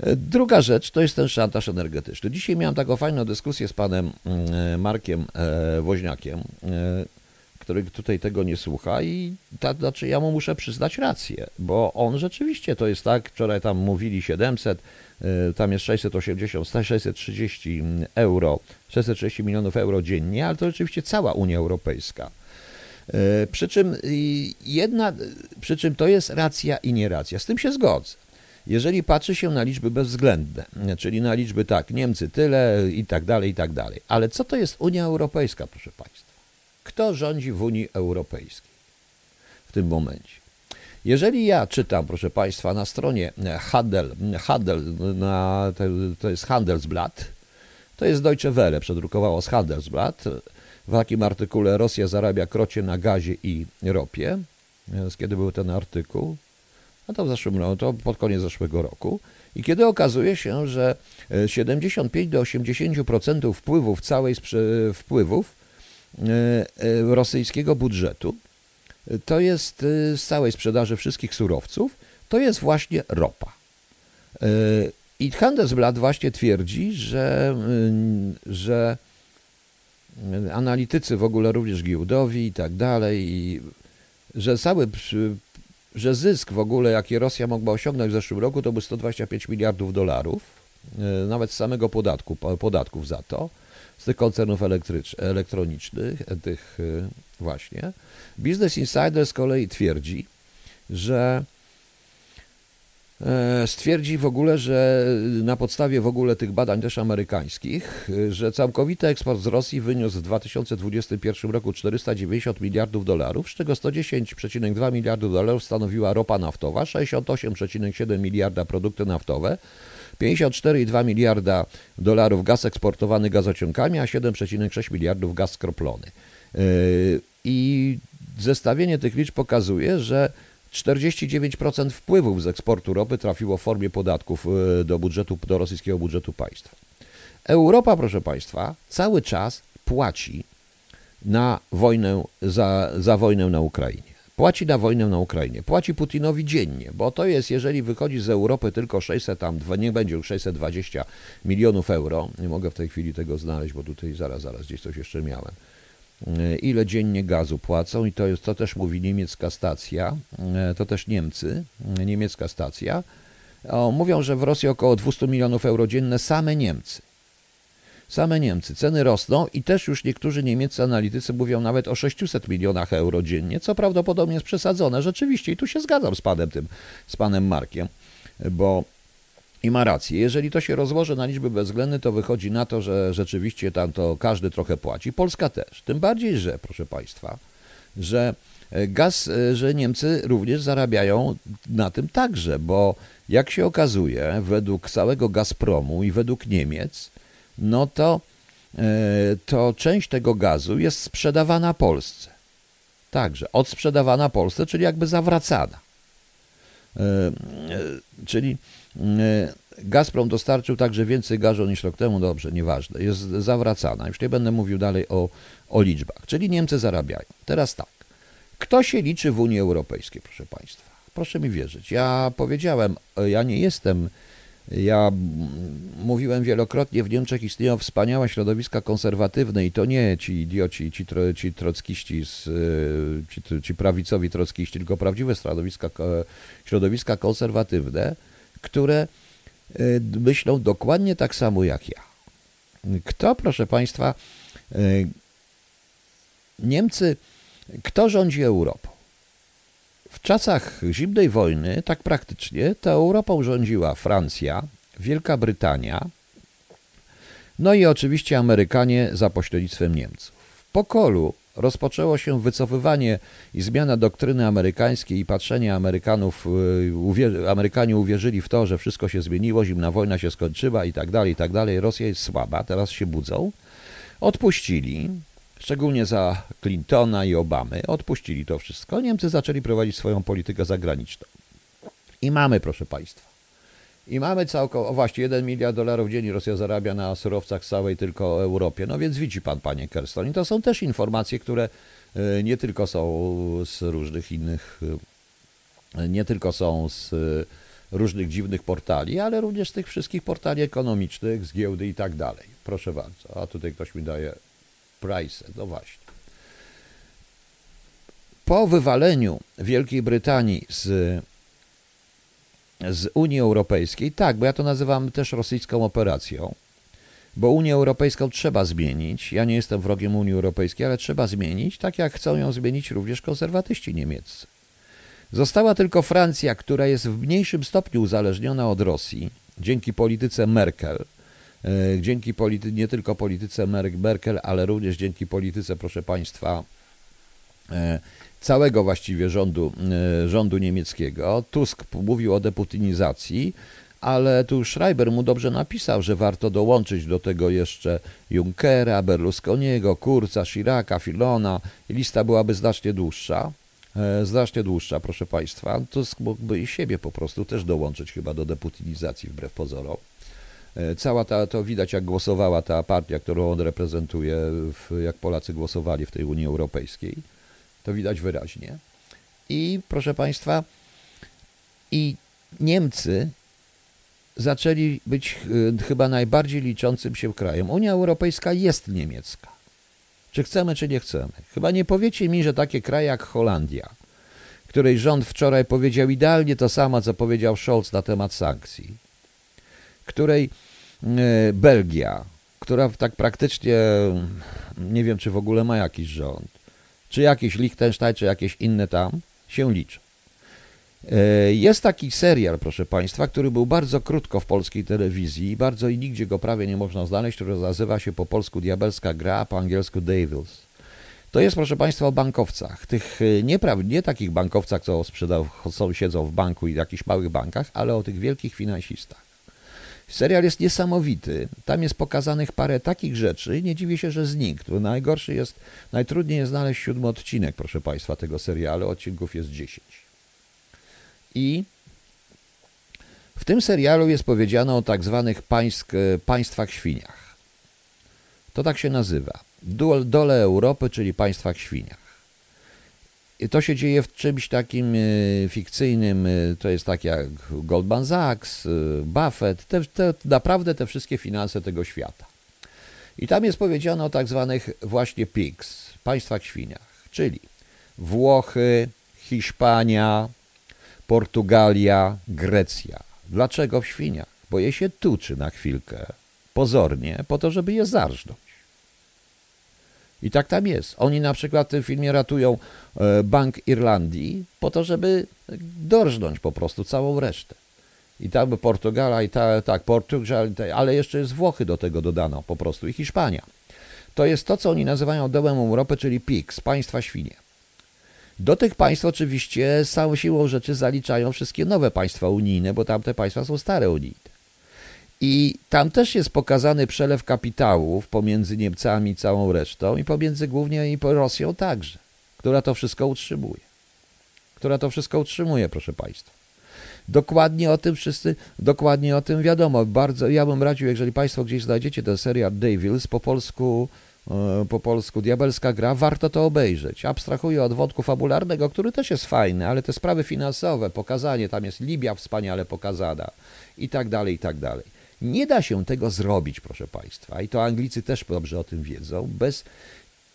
E, druga rzecz to jest ten szantaż energetyczny. Dzisiaj miałem taką fajną dyskusję z panem mm, Markiem e, Woźniakiem, który tutaj tego nie słucha i tak, znaczy ja mu muszę przyznać rację, bo on rzeczywiście to jest tak, wczoraj tam mówili 700, tam jest 680, 630 euro, 630 milionów euro dziennie, ale to rzeczywiście cała Unia Europejska. E, przy czym, jedna, przy czym to jest racja i nieracja. Z tym się zgodzę. Jeżeli patrzy się na liczby bezwzględne, czyli na liczby tak, Niemcy tyle i tak dalej, i tak dalej. Ale co to jest Unia Europejska, proszę Państwa? Kto rządzi w Unii Europejskiej w tym momencie? Jeżeli ja czytam, proszę Państwa, na stronie Handel, Handel na, to jest Handelsblatt, to jest Deutsche Welle, przedrukowało z Handelsblatt. W takim artykule Rosja zarabia krocie na gazie i ropie. Więc kiedy był ten artykuł? No to w zeszłym roku, to pod koniec zeszłego roku. I kiedy okazuje się, że 75 do 80% wpływów całej wpływów e, e, rosyjskiego budżetu to jest e, z całej sprzedaży wszystkich surowców, to jest właśnie ropa. I Handelsblatt właśnie twierdzi, że, że analitycy w ogóle również giełdowi i tak dalej, że cały że zysk w ogóle, jaki Rosja mogła osiągnąć w zeszłym roku, to by 125 miliardów dolarów, e, nawet z samego podatku, podatków za to, z tych koncernów elektronicznych, tych e, właśnie. Business Insider z kolei twierdzi, że E, stwierdzi w ogóle, że na podstawie w ogóle tych badań też amerykańskich, że całkowity eksport z Rosji wyniósł w 2021 roku 490 miliardów dolarów, z czego 110,2 miliardów dolarów stanowiła ropa naftowa, 68,7 miliarda produkty naftowe, 54,2 miliarda dolarów gaz eksportowany gazociągami, a 7,6 miliardów gaz skroplony. E, I zestawienie tych liczb pokazuje, że 49% wpływów z eksportu ropy trafiło w formie podatków e, do budżetu, do rosyjskiego budżetu państwa. Europa, proszę Państwa, cały czas płaci na wojnę, za, za wojnę na Ukrainie. Płaci na wojnę na Ukrainie. Płaci Putinowi dziennie, bo to jest, jeżeli wychodzi z Europy tylko 600, tam, nie będzie już 620 milionów euro, nie mogę w tej chwili tego znaleźć, bo tutaj zaraz, zaraz gdzieś coś jeszcze miałem ile dziennie gazu płacą i to, jest, to też mówi niemiecka stacja, e, to też Niemcy, e, niemiecka stacja. O, mówią, że w Rosji około 200 milionów euro dzienne same Niemcy. Same Niemcy. Ceny rosną i też już niektórzy niemieccy analitycy mówią nawet o 600 milionach euro dziennie, co prawdopodobnie jest przesadzone rzeczywiście i tu się zgadzam z panem tym, z panem Markiem, bo i ma rację. Jeżeli to się rozłoży na liczby bezwzględne, to wychodzi na to, że rzeczywiście tam to każdy trochę płaci. Polska też. Tym bardziej, że, proszę Państwa, że e, gaz, e, że Niemcy również zarabiają na tym także, bo jak się okazuje, według całego Gazpromu i według Niemiec, no to to część tego gazu jest sprzedawana Polsce. Także odsprzedawana Polsce, czyli jakby zawracana. Czyli Gazprom dostarczył także więcej gazu niż rok temu, dobrze, nieważne, jest zawracana. Już nie będę mówił dalej o, o liczbach. Czyli Niemcy zarabiają. Teraz tak. Kto się liczy w Unii Europejskiej, proszę Państwa? Proszę mi wierzyć. Ja powiedziałem, ja nie jestem, ja mówiłem wielokrotnie, w Niemczech istnieją wspaniałe środowiska konserwatywne i to nie ci idioci, ci, ci trockiści, ci, ci prawicowi trockiści, tylko prawdziwe środowiska, środowiska konserwatywne, które y, myślą dokładnie tak samo jak ja. Kto, proszę Państwa, y, Niemcy, kto rządzi Europą? W czasach zimnej wojny, tak praktycznie, to Europą rządziła Francja, Wielka Brytania, no i oczywiście Amerykanie za pośrednictwem Niemców. W pokolu rozpoczęło się wycofywanie i zmiana doktryny amerykańskiej i patrzenie Amerykanów, y, Amerykanie uwierzyli w to, że wszystko się zmieniło, zimna wojna się skończyła i tak dalej, i tak dalej. Rosja jest słaba, teraz się budzą. Odpuścili, szczególnie za Clintona i Obamy, odpuścili to wszystko. Niemcy zaczęli prowadzić swoją politykę zagraniczną. I mamy, proszę Państwa, i mamy całkowicie, o właśnie, 1 miliard dolarów dziennie Rosja zarabia na surowcach całej tylko Europie. No więc widzi pan, panie Kerston. I to są też informacje, które e, nie tylko są z różnych innych, e, nie tylko są z e, różnych dziwnych portali, ale również z tych wszystkich portali ekonomicznych, z giełdy i tak dalej. Proszę bardzo. A tutaj ktoś mi daje price. No właśnie. Po wywaleniu Wielkiej Brytanii z z Unii Europejskiej. Tak, bo ja to nazywam też rosyjską operacją, bo Unię Europejską trzeba zmienić. Ja nie jestem wrogiem Unii Europejskiej, ale trzeba zmienić, tak jak chcą ją zmienić również konserwatyści niemieccy. Została tylko Francja, która jest w mniejszym stopniu uzależniona od Rosji dzięki polityce Merkel. E, dzięki polity nie tylko polityce Merkel, ale również dzięki polityce, proszę Państwa, e, całego właściwie rządu, e, rządu niemieckiego. Tusk mówił o deputinizacji, ale tu Schreiber mu dobrze napisał, że warto dołączyć do tego jeszcze Junckera, Berlusconiego, Kurza, Chiraca, Filona. Lista byłaby znacznie dłuższa. E, znacznie dłuższa, proszę Państwa. Tusk mógłby i siebie po prostu też dołączyć chyba do deputinizacji, wbrew pozorom. E, cała ta, to widać jak głosowała ta partia, którą on reprezentuje, jak Polacy głosowali w tej Unii Europejskiej. To widać wyraźnie. I proszę Państwa, i Niemcy zaczęli być y, chyba najbardziej liczącym się krajem. Unia Europejska jest niemiecka. Czy chcemy, czy nie chcemy. Chyba nie powiecie mi, że takie kraje jak Holandia, której rząd wczoraj powiedział idealnie to samo, co powiedział Scholz na temat sankcji, której y, Belgia, która tak praktycznie nie wiem, czy w ogóle ma jakiś rząd, czy jakiś Liechtenstein, czy jakieś inne tam, się liczą. E, jest taki serial, proszę Państwa, który był bardzo krótko w polskiej telewizji, bardzo i nigdzie go prawie nie można znaleźć, który nazywa się po polsku Diabelska Gra, po angielsku Devils. To jest, proszę Państwa, o bankowcach. Tych e, nie, takich bankowcach, co sprzedał, są, siedzą w banku i w jakichś małych bankach, ale o tych wielkich finansistach. Serial jest niesamowity. Tam jest pokazanych parę takich rzeczy. Nie dziwię się, że znikł. Najgorszy jest, najtrudniej jest znaleźć siódmy odcinek, proszę Państwa, tego serialu. Odcinków jest dziesięć. I w tym serialu jest powiedziane o tak zwanych państw, państwach świniach. To tak się nazywa. Dole Europy, czyli państwach świniach. To się dzieje w czymś takim e, fikcyjnym, e, to jest tak jak Goldman Sachs, e, Buffett, te, te, naprawdę te wszystkie finanse tego świata. I tam jest powiedziane o tak zwanych właśnie pigs, państwach świniach, czyli Włochy, Hiszpania, Portugalia, Grecja. Dlaczego w świniach? Bo je się tuczy na chwilkę, pozornie, po to, żeby je zarżnąć. I tak tam jest. Oni na przykład w tym filmie ratują e, Bank Irlandii po to, żeby dorżnąć po prostu całą resztę. I tam Portugala, i ta, tak, Portugal, ale jeszcze jest Włochy do tego dodano po prostu i Hiszpania. To jest to, co oni nazywają dołem Europy, czyli PIGS, państwa świnie. Do tych państw oczywiście całą siłą rzeczy zaliczają wszystkie nowe państwa unijne, bo tamte państwa są stare unijne. I tam też jest pokazany przelew kapitałów pomiędzy Niemcami i całą resztą i pomiędzy głównie i Rosją także, która to wszystko utrzymuje. Która to wszystko utrzymuje, proszę Państwa. Dokładnie o tym wszyscy, dokładnie o tym wiadomo. Bardzo, ja bym radził, jeżeli Państwo gdzieś znajdziecie ten serial Devils po polsku, e, po polsku Diabelska Gra, warto to obejrzeć. Abstrahuję od wątku fabularnego, który też jest fajny, ale te sprawy finansowe, pokazanie, tam jest Libia wspaniale pokazana i tak dalej, i tak dalej. Nie da się tego zrobić, proszę Państwa, i to Anglicy też dobrze o tym wiedzą, bez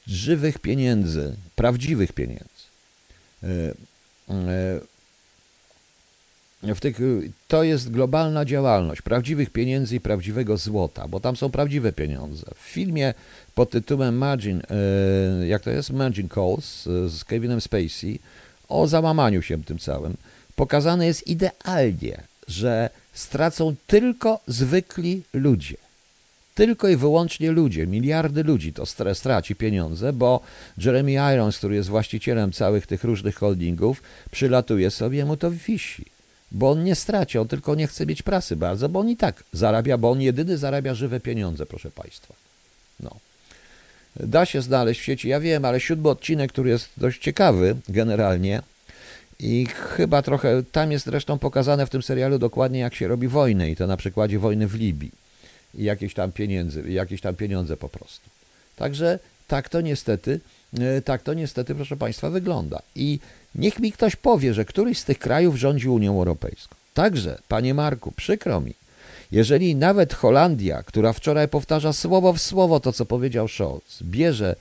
żywych pieniędzy, prawdziwych pieniędzy. E, e, tych, to jest globalna działalność prawdziwych pieniędzy i prawdziwego złota, bo tam są prawdziwe pieniądze. W filmie pod tytułem Margin, e, jak to jest? Margin Calls z Kevinem Spacey o załamaniu się tym całym, pokazane jest idealnie, że stracą tylko zwykli ludzie. Tylko i wyłącznie ludzie, miliardy ludzi to straci pieniądze, bo Jeremy Irons, który jest właścicielem całych tych różnych holdingów, przylatuje sobie, mu to wisi bo on nie straci, on tylko nie chce mieć prasy bardzo, bo on i tak zarabia, bo on jedyny zarabia żywe pieniądze, proszę Państwa. No. Da się znaleźć w sieci, ja wiem, ale siódmy odcinek, który jest dość ciekawy generalnie i chyba trochę, tam jest zresztą pokazane w tym serialu dokładnie jak się robi wojnę i to na przykładzie wojny w Libii i jakieś tam pieniędzy, jakieś tam pieniądze po prostu. Także tak to niestety, e, tak to niestety, proszę Państwa, wygląda. I Niech mi ktoś powie, że któryś z tych krajów rządzi Unią Europejską. Także, panie Marku, przykro mi, jeżeli nawet Holandia, która wczoraj powtarza słowo w słowo to, co powiedział Scholz, bierze,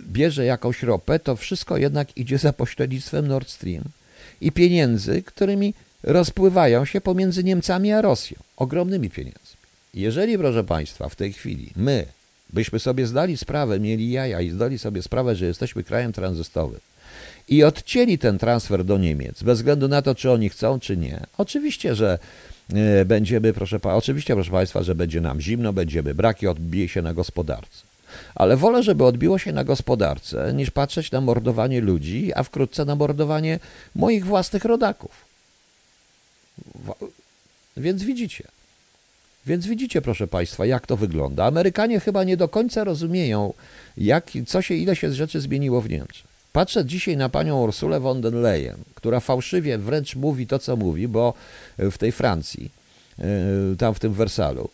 bierze jakąś ropę, to wszystko jednak idzie za pośrednictwem Nord Stream i pieniędzy, którymi rozpływają się pomiędzy Niemcami a Rosją. Ogromnymi pieniędzmi. Jeżeli, proszę Państwa, w tej chwili my, byśmy sobie zdali sprawę, mieli jaja i zdali sobie sprawę, że jesteśmy krajem tranzystowym i odcięli ten transfer do Niemiec, bez względu na to, czy oni chcą, czy nie. Oczywiście, że e, będziemy, proszę oczywiście, proszę Państwa, że będzie nam zimno, będziemy braki, odbije się na gospodarce. Ale wolę, żeby odbiło się na gospodarce, niż patrzeć na mordowanie ludzi, a wkrótce na mordowanie moich własnych rodaków. Więc widzicie. Więc widzicie, proszę Państwa, jak to wygląda. Amerykanie chyba nie do końca rozumieją, jak, co się, ile się rzeczy zmieniło w Niemczech. Patrzę dzisiaj na panią Ursulę von der Leyen, która fałszywie wręcz mówi to, co mówi, bo w tej Francji, e, tam w tym Wersalu,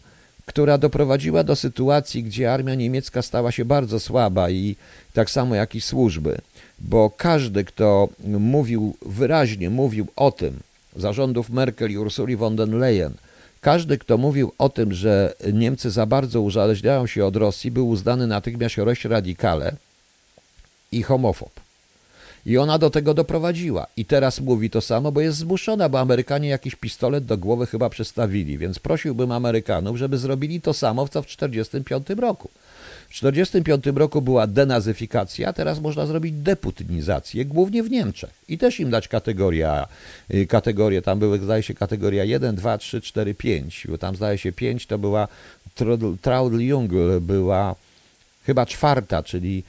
która doprowadziła do sytuacji, gdzie armia niemiecka stała się bardzo słaba i tak samo jak i służby, bo każdy, kto mówił wyraźnie, mówił o tym, zarządów Merkel i Ursuli von der Leyen, każdy, kto mówił o tym, że Niemcy za bardzo uzależniają się od Rosji, był uznany natychmiast radikale i homofob. I ona do tego doprowadziła. I teraz mówi to samo, bo jest zmuszona, bo Amerykanie jakiś pistolet do głowy chyba przestawili. Więc prosiłbym Amerykanów, żeby zrobili to samo, co w 1945 roku. W 1945 roku była denazyfikacja, teraz można zrobić deputynizację, głównie w Niemczech. I też im dać kategoria, y, kategorie, tam były, zdaje się, kategoria 1, 2, 3, 4, 5. Bo tam, zdaje się, 5 to była Traudl Jung, była chyba czwarta, czyli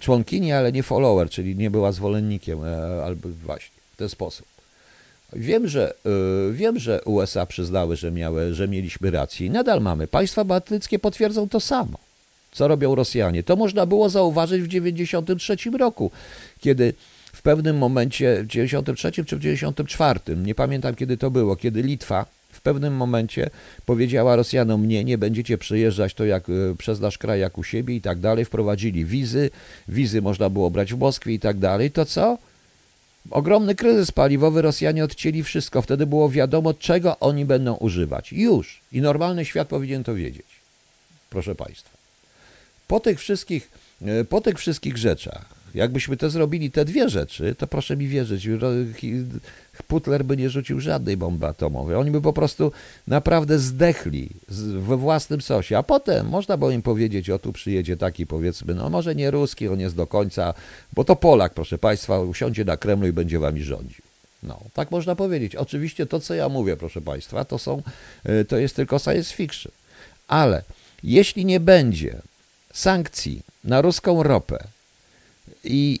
członkini, ale nie follower, czyli nie była zwolennikiem, e, albo właśnie w ten sposób. Wiem, że, y, wiem, że USA przyznały, że, miały, że mieliśmy rację i nadal mamy. Państwa bałtyckie potwierdzą to samo co robią Rosjanie. To można było zauważyć w 1993 roku, kiedy w pewnym momencie, w 93 czy w 94, nie pamiętam kiedy to było, kiedy Litwa w pewnym momencie powiedziała Rosjanom, nie, nie będziecie przyjeżdżać to jak e, przez nasz kraj, jak u siebie i tak dalej. Wprowadzili wizy, wizy można było brać w Moskwie i tak dalej. To co? Ogromny kryzys paliwowy, Rosjanie odcięli wszystko. Wtedy było wiadomo, czego oni będą używać. Już. I normalny świat powinien to wiedzieć. Proszę Państwa. Po tych wszystkich, e, po tych wszystkich rzeczach, jakbyśmy to zrobili, te dwie rzeczy, to proszę mi wierzyć, Putler by nie rzucił żadnej bomby atomowej. Oni by po prostu naprawdę zdechli we własnym sosie. A potem można było im powiedzieć, o tu przyjedzie taki powiedzmy, no może nie ruski, on jest do końca, bo to Polak, proszę Państwa, usiądzie na Kremlu i będzie wami rządził. No, tak można powiedzieć. Oczywiście to, co ja mówię, proszę Państwa, to są, e, to jest tylko science fiction. Ale jeśli nie będzie sankcji na ruską ropę i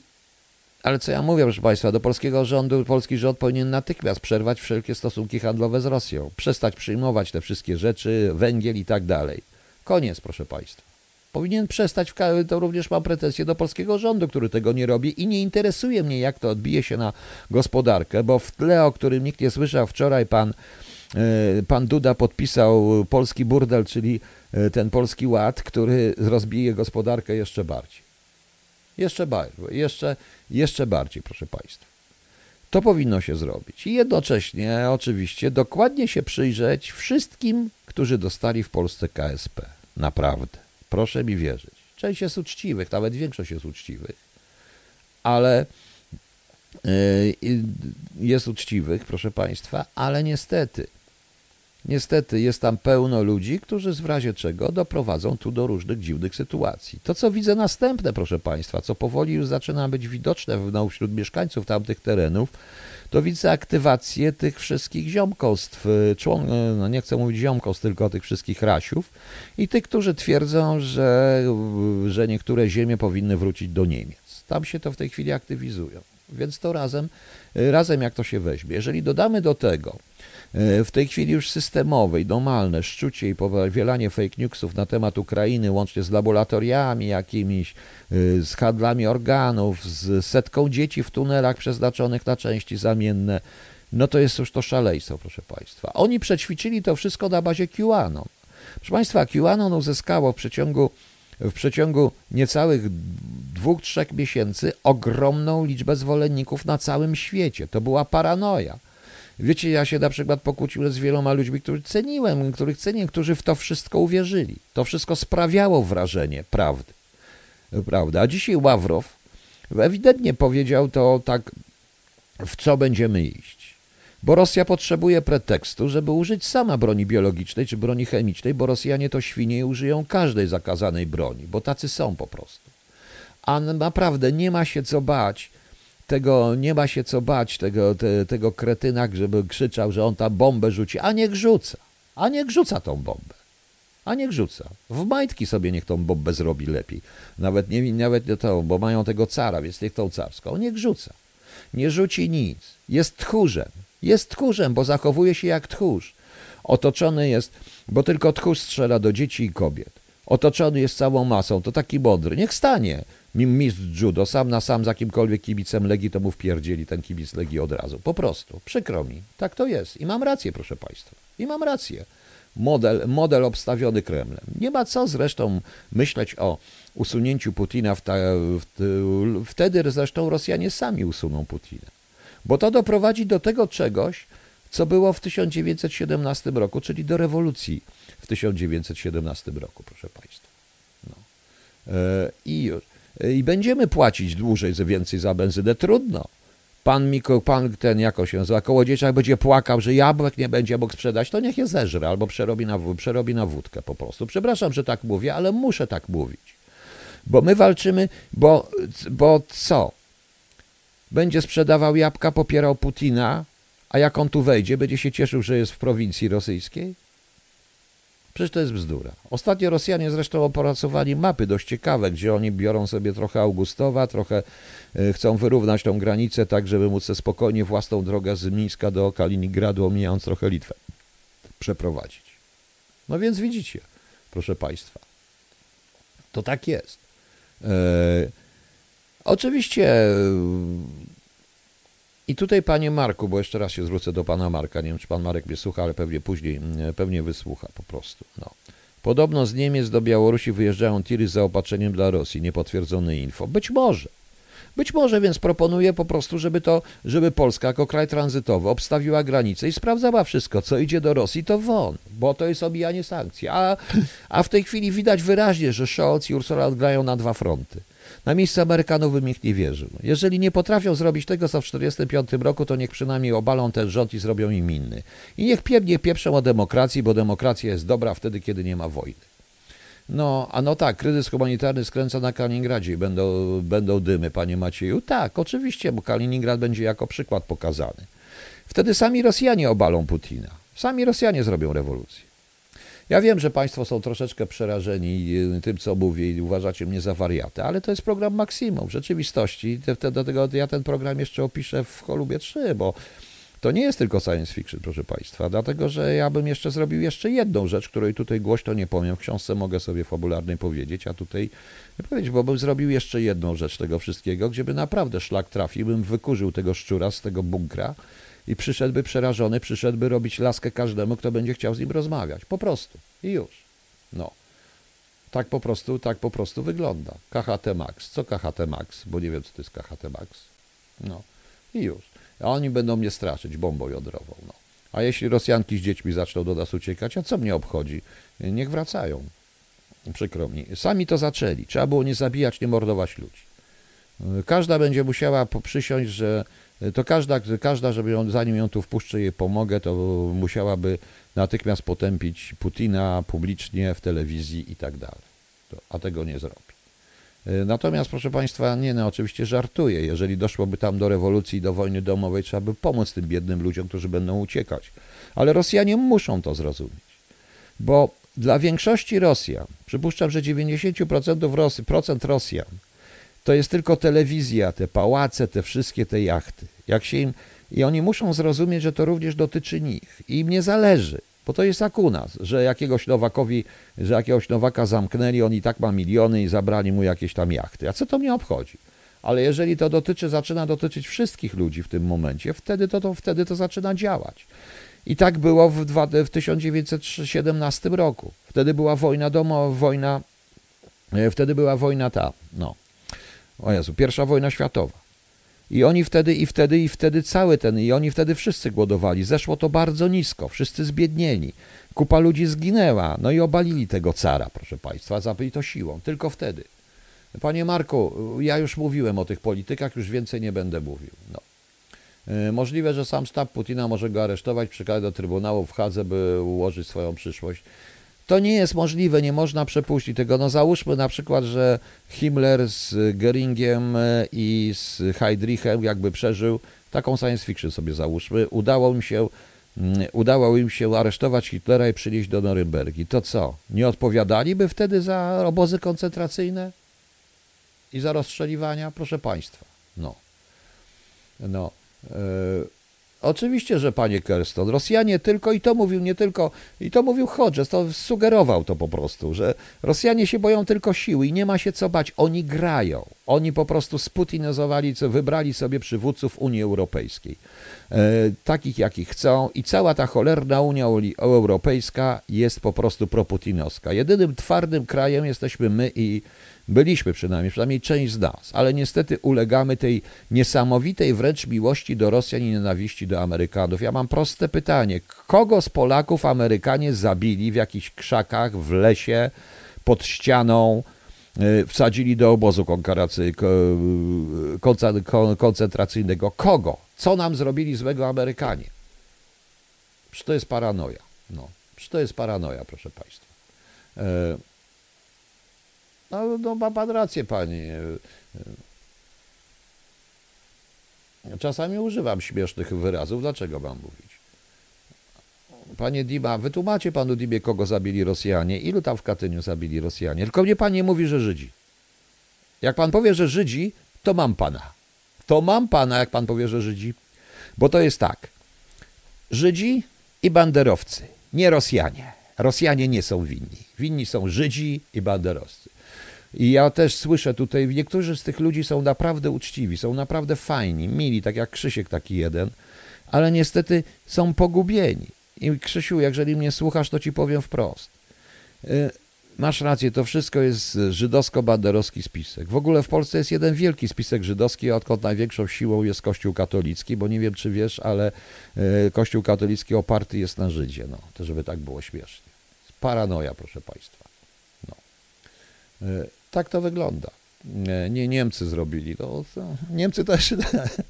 ale co ja mówię, proszę Państwa, do polskiego rządu, polski rząd powinien natychmiast przerwać wszelkie stosunki handlowe z Rosją, przestać przyjmować te wszystkie rzeczy, węgiel i tak dalej. Koniec, proszę Państwa. Powinien przestać, to również mam pretensje do polskiego rządu, który tego nie robi i nie interesuje mnie, jak to odbije się na gospodarkę, bo w tle, o którym nikt nie słyszał, wczoraj pan, e, pan Duda podpisał polski burdel, czyli e, ten polski ład, który rozbije gospodarkę jeszcze bardziej. Jeszcze bardziej, jeszcze, jeszcze bardziej, proszę Państwa. To powinno się zrobić. I jednocześnie, oczywiście, dokładnie się przyjrzeć wszystkim, którzy dostali w Polsce KSP. Naprawdę. Proszę mi wierzyć. Część jest uczciwych, nawet większość jest uczciwych, ale e, jest uczciwych, proszę Państwa, ale niestety, niestety jest tam pełno ludzi, którzy w razie czego doprowadzą tu do różnych dziwnych sytuacji. To, co widzę następne, proszę Państwa, co powoli już zaczyna być widoczne wśród mieszkańców tamtych terenów, to widzę aktywację tych wszystkich ziomkostw, y, człon, y, no nie chcę mówić ziomkostw, tylko tych wszystkich rasiów i tych, którzy twierdzą, że, y, że niektóre ziemie powinny wrócić do Niemiec. Tam się to w tej chwili aktywizują. Więc to razem, razem jak to się weźmie. Jeżeli dodamy do tego w tej chwili już systemowej, normalne szczucie i powielanie fake newsów na temat Ukrainy, łącznie z laboratoriami jakimiś, y, z handlami organów, z setką dzieci w tunelach przeznaczonych na części zamienne, no to jest już to szaleństwo, proszę Państwa. Oni przećwiczyli to wszystko na bazie QAnon. Proszę Państwa, QAnon uzyskało w przeciągu, w przeciągu niecałych dwóch, trzech miesięcy ogromną liczbę zwolenników na całym świecie. To była paranoja. Wiecie, ja się na przykład pokłóciłem z wieloma ludźmi, których ceniłem, których ceniłem, którzy w to wszystko uwierzyli. To wszystko sprawiało wrażenie prawdy. Prawda? A dzisiaj Ławrow ewidentnie powiedział to tak, w co będziemy iść. Bo Rosja potrzebuje pretekstu, żeby użyć sama broni biologicznej czy broni chemicznej, bo Rosjanie to świnie użyją każdej zakazanej broni, bo tacy są po prostu. A naprawdę nie ma się co bać tego nie ma się co bać, tego, te, tego kretyna, żeby krzyczał, że on tam bombę rzuci, a niech rzuca, a niech rzuca tą bombę. A niech rzuca. W majtki sobie niech tą bombę zrobi lepiej. Nawet nie, nawet nie to, bo mają tego cara, więc niech tą carską. Niech rzuca. Nie rzuci nic. Jest tchórzem. Jest tchórzem, bo zachowuje się jak tchórz. Otoczony jest, bo tylko tchórz strzela do dzieci i kobiet. Otoczony jest całą masą, to taki mądry. Niech stanie mistrz judo, sam na sam za kimkolwiek kibicem Legii, to mu wpierdzieli ten kibic Legii od razu. Po prostu. Przykro mi. Tak to jest. I mam rację, proszę Państwa. I mam rację. Model, model obstawiony Kremlem. Nie ma co zresztą myśleć o usunięciu Putina. W ta, w, wtedy zresztą Rosjanie sami usuną Putina. Bo to doprowadzi do tego czegoś, co było w 1917 roku, czyli do rewolucji w 1917 roku, proszę Państwa. No. E, I już i będziemy płacić dłużej, więcej za benzynę. Trudno. Pan Miko, pan ten, jako się nazywa, kołodziejczak będzie płakał, że jabłek nie będzie mógł sprzedać, to niech je zeżre albo przerobi na, przerobi na wódkę po prostu. Przepraszam, że tak mówię, ale muszę tak mówić. Bo my walczymy, bo, bo co? Będzie sprzedawał jabłka, popierał Putina, a jak on tu wejdzie, będzie się cieszył, że jest w prowincji rosyjskiej? Przecież to jest bzdura. Ostatnio Rosjanie zresztą opracowali mapy dość ciekawe, gdzie oni biorą sobie trochę Augustowa, trochę e, chcą wyrównać tą granicę tak, żeby móc spokojnie własną drogę z Mińska do Kaliningradu, omijając trochę Litwę, przeprowadzić. No więc widzicie, proszę Państwa, to tak jest. E, oczywiście i tutaj, panie Marku, bo jeszcze raz się zwrócę do pana Marka, nie wiem, czy pan Marek mnie słucha, ale pewnie później, mm, pewnie wysłucha po prostu. No. Podobno z Niemiec do Białorusi wyjeżdżają tiry z zaopatrzeniem dla Rosji, niepotwierdzone info. Być może. Być może, więc proponuję po prostu, żeby to, żeby Polska jako kraj tranzytowy obstawiła granice i sprawdzała wszystko, co idzie do Rosji, to won, bo to jest obijanie sankcji. A, a w tej chwili widać wyraźnie, że Scholz i Ursula grają na dwa fronty. Na miejsce Amerykanów bym ich nie wierzył. Jeżeli nie potrafią zrobić tego, co w 1945 roku, to niech przynajmniej obalą ten rząd i zrobią im inny. I niech piewnie pieprzą o demokracji, bo demokracja jest dobra wtedy, kiedy nie ma wojny. No, a no tak, kryzys humanitarny skręca na Kaliningradzie i będą, będą dymy, panie Macieju. Tak, oczywiście, bo Kaliningrad będzie jako przykład pokazany. Wtedy sami Rosjanie obalą Putina. Sami Rosjanie zrobią rewolucję. Ja wiem, że Państwo są troszeczkę przerażeni y, tym, co mówię i uważacie mnie za wariatę, ale to jest program maksimum. W rzeczywistości, te, te, dlatego ja ten program jeszcze opiszę w Cholubie 3, bo to nie jest tylko science fiction, proszę Państwa, dlatego że ja bym jeszcze zrobił jeszcze jedną rzecz, której tutaj głośno nie powiem. W książce mogę sobie fabularnej powiedzieć, a tutaj nie powiedzieć, bo bym zrobił jeszcze jedną rzecz tego wszystkiego, gdzie by naprawdę szlak trafił, bym wykurzył tego szczura z tego bunkra i przyszedłby przerażony, przyszedłby robić laskę każdemu, kto będzie chciał z nim rozmawiać. Po prostu. I już. No. Tak po prostu, tak po prostu wygląda. KHT Max. Co KHT Max? Bo nie wiem, co to jest KHT Max. No. I już. A oni będą mnie straszyć bombą jądrową. No. A jeśli Rosjanki z dziećmi zaczną do nas uciekać, a co mnie obchodzi? Niech wracają. Przykro mi. Sami to zaczęli. Trzeba było nie zabijać, nie mordować ludzi. Każda będzie musiała przysiąść, że to każda, każda żeby ją, zanim ją tu wpuszczę i pomogę, to musiałaby natychmiast potępić Putina publicznie w telewizji i tak dalej. A tego nie zrobi. Natomiast, proszę Państwa, nie, no oczywiście żartuję. Jeżeli doszłoby tam do rewolucji do wojny domowej, trzeba by pomóc tym biednym ludziom, którzy będą uciekać. Ale Rosjanie muszą to zrozumieć. Bo dla większości Rosjan, przypuszczam, że 90% Rosy, procent Rosjan to jest tylko telewizja, te pałace, te wszystkie te jachty. Jak się im, I oni muszą zrozumieć, że to również dotyczy nich. I im nie zależy, bo to jest jak u nas, że jakiegoś Nowakowi, że jakiegoś Nowaka zamknęli, on i tak ma miliony i zabrali mu jakieś tam jachty. A co to mnie obchodzi? Ale jeżeli to dotyczy, zaczyna dotyczyć wszystkich ludzi w tym momencie, wtedy to, to, wtedy to zaczyna działać. I tak było w, dwa, w 1917 roku. Wtedy była wojna domowa, wojna, e, wtedy była wojna ta, no, o Jezu, pierwsza wojna światowa. I oni wtedy, i wtedy, i wtedy cały ten, i oni wtedy wszyscy głodowali. Zeszło to bardzo nisko, wszyscy zbiednieni. Kupa ludzi zginęła, no i obalili tego cara, proszę Państwa, zabili to siłą, tylko wtedy. Panie Marku, ja już mówiłem o tych politykach, już więcej nie będę mówił. No. E, możliwe, że sam sztab Putina może go aresztować, przekazać do Trybunału w Hadze, by ułożyć swoją przyszłość. To nie jest możliwe, nie można przepuścić tego. No załóżmy na przykład, że Himmler z Geringiem e, i z Heydrichem jakby przeżył, taką science fiction sobie załóżmy, udało im się, mm, udało im się aresztować Hitlera i przynieść do Norymbergi. To co? Nie odpowiadaliby wtedy za obozy koncentracyjne i za rozstrzeliwania? Proszę Państwa, no. No. Yy Oczywiście, że panie Kerston, Rosjanie tylko, i to mówił nie tylko, i to mówił Hodges, to sugerował to po prostu, że Rosjanie się boją tylko siły i nie ma się co bać, oni grają. Oni po prostu sputinizowali, wybrali sobie przywódców Unii Europejskiej, e, takich jakich chcą i cała ta cholerna Unia Europejska jest po prostu proputinowska. Jedynym twardym krajem jesteśmy my i Byliśmy przynajmniej, przynajmniej część z nas, ale niestety ulegamy tej niesamowitej wręcz miłości do Rosjan i nienawiści do Amerykanów. Ja mam proste pytanie. Kogo z Polaków Amerykanie zabili w jakichś krzakach, w lesie, pod ścianą, y, wsadzili do obozu koncentracyjnego? Kogo? Co nam zrobili złego Amerykanie? Przecież to jest paranoja. No, przecież to jest paranoja, proszę Państwa. No, ma pan rację, panie. Czasami używam śmiesznych wyrazów. Dlaczego mam mówić? Panie Dima, wytłumacie panu Dimie, kogo zabili Rosjanie, ilu tam w Katyniu zabili Rosjanie. Tylko mnie pan nie mówi, że Żydzi. Jak pan powie, że Żydzi, to mam pana. To mam pana, jak pan powie, że Żydzi. Bo to jest tak. Żydzi i banderowcy, nie Rosjanie. Rosjanie nie są winni. Winni są Żydzi i banderowcy. I ja też słyszę tutaj, niektórzy z tych ludzi są naprawdę uczciwi, są naprawdę fajni, mili, tak jak Krzysiek taki jeden, ale niestety są pogubieni. I Krzysiu, jeżeli mnie słuchasz, to ci powiem wprost. Y, masz rację, to wszystko jest żydowsko-banderowski spisek. W ogóle w Polsce jest jeden wielki spisek żydowski, odkąd największą siłą jest Kościół katolicki, bo nie wiem, czy wiesz, ale y, Kościół katolicki oparty jest na Żydzie. No, to żeby tak było śmiesznie. Paranoja, proszę Państwa. No. Tak to wygląda. Nie Niemcy zrobili to. Niemcy też.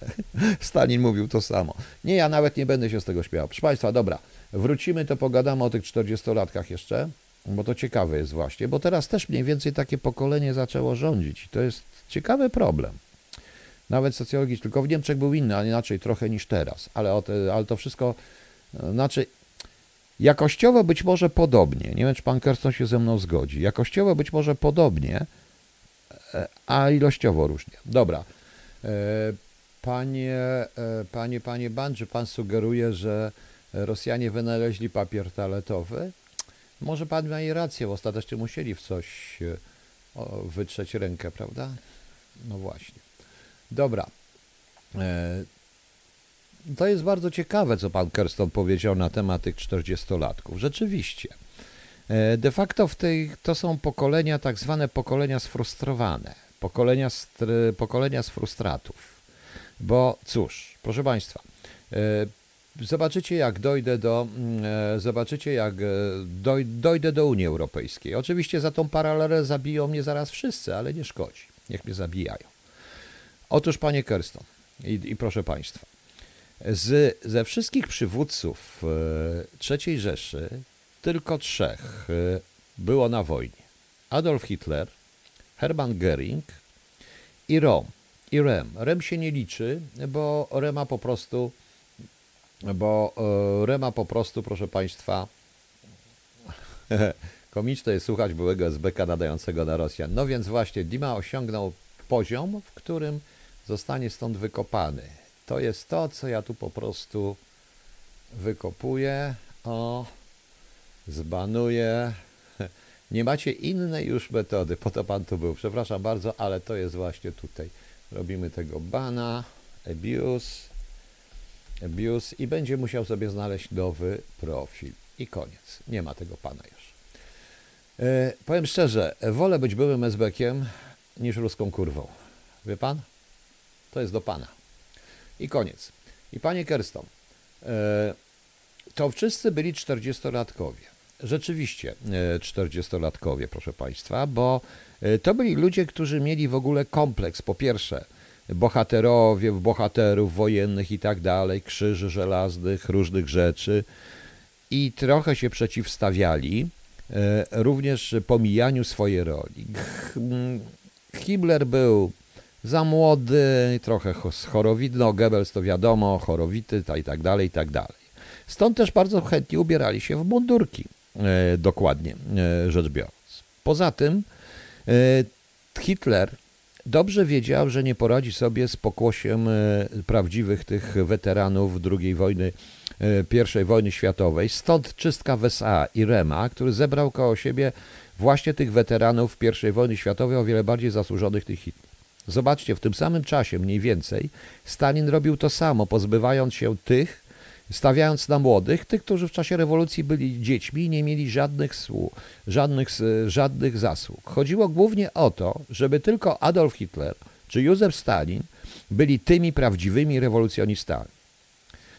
Stalin mówił to samo. Nie, ja nawet nie będę się z tego śmiał. Proszę Państwa, dobra, wrócimy, to pogadamy o tych 40-latkach jeszcze, bo to ciekawe jest właśnie, bo teraz też mniej więcej takie pokolenie zaczęło rządzić. I to jest ciekawy problem. Nawet socjologicznie, tylko w Niemczech był inny, a inaczej trochę niż teraz, ale, te, ale to wszystko, znaczy Jakościowo być może podobnie, nie wiem czy pan Kerston się ze mną zgodzi, jakościowo być może podobnie, e, a ilościowo różnie. Dobra. E, panie, e, panie, panie Ban, czy pan sugeruje, że Rosjanie wynaleźli papier toaletowy? Może pan ma i rację, ostatecznie musieli w coś wytrzeć rękę, prawda? No właśnie. Dobra. To jest bardzo ciekawe, co pan Kerston powiedział na temat tych 40-latków. Rzeczywiście. E, de facto w tej, to są pokolenia, tak zwane pokolenia sfrustrowane, pokolenia, pokolenia sfrustratów. Bo cóż, proszę Państwa, e, zobaczycie jak dojdę do, mm, e, zobaczycie jak dojdę do Unii Europejskiej. Oczywiście za tą paralelę zabiją mnie zaraz wszyscy, ale nie szkodzi. Niech mnie zabijają. Otóż, panie Kerston i, i proszę Państwa, z, ze wszystkich przywódców e, III Rzeszy tylko trzech e, było na wojnie. Adolf Hitler, Hermann Göring i Rom. I Rem. Rem się nie liczy, bo Rema po prostu, bo e, Rema po prostu, proszę Państwa, komiczne jest słuchać byłego SBK nadającego na Rosjan. No więc właśnie Dima osiągnął poziom, w którym zostanie stąd wykopany. To jest to, co ja tu po prostu wykopuję, o, zbanuję. Nie macie innej już metody, po to pan tu był. Przepraszam bardzo, ale to jest właśnie tutaj. Robimy tego bana, abuse, abuse i będzie musiał sobie znaleźć nowy profil. I koniec. Nie ma tego pana już. E, powiem szczerze, wolę być byłym SB-kiem niż ruską kurwą. Wie pan? To jest do pana. I koniec. I panie Kerston, e, to wszyscy byli 40-latkowie. Rzeczywiście 40-latkowie, e, proszę Państwa, bo e, to byli ludzie, którzy mieli w ogóle kompleks. Po pierwsze, bohaterowie, bohaterów wojennych i tak dalej, krzyży żelaznych, różnych rzeczy i trochę się przeciwstawiali również pomijaniu swojej roli. Himmler był za młody, trochę chorowity, no Goebbels to wiadomo, chorowity i tak dalej, i tak dalej. Stąd też bardzo chętnie ubierali się w mundurki, e, dokładnie e, rzecz biorąc. Poza tym e, Hitler dobrze wiedział, że nie poradzi sobie z pokłosiem prawdziwych tych weteranów II wojny, I wojny światowej. Stąd czystka w SA i Rema, który zebrał koło siebie właśnie tych weteranów I wojny światowej, o wiele bardziej zasłużonych niż Hitler. Zobaczcie, w tym samym czasie mniej więcej Stalin robił to samo, pozbywając się tych, stawiając na młodych, tych, którzy w czasie rewolucji byli dziećmi i nie mieli żadnych, żadnych, żadnych zasług. Chodziło głównie o to, żeby tylko Adolf Hitler czy Józef Stalin byli tymi prawdziwymi rewolucjonistami.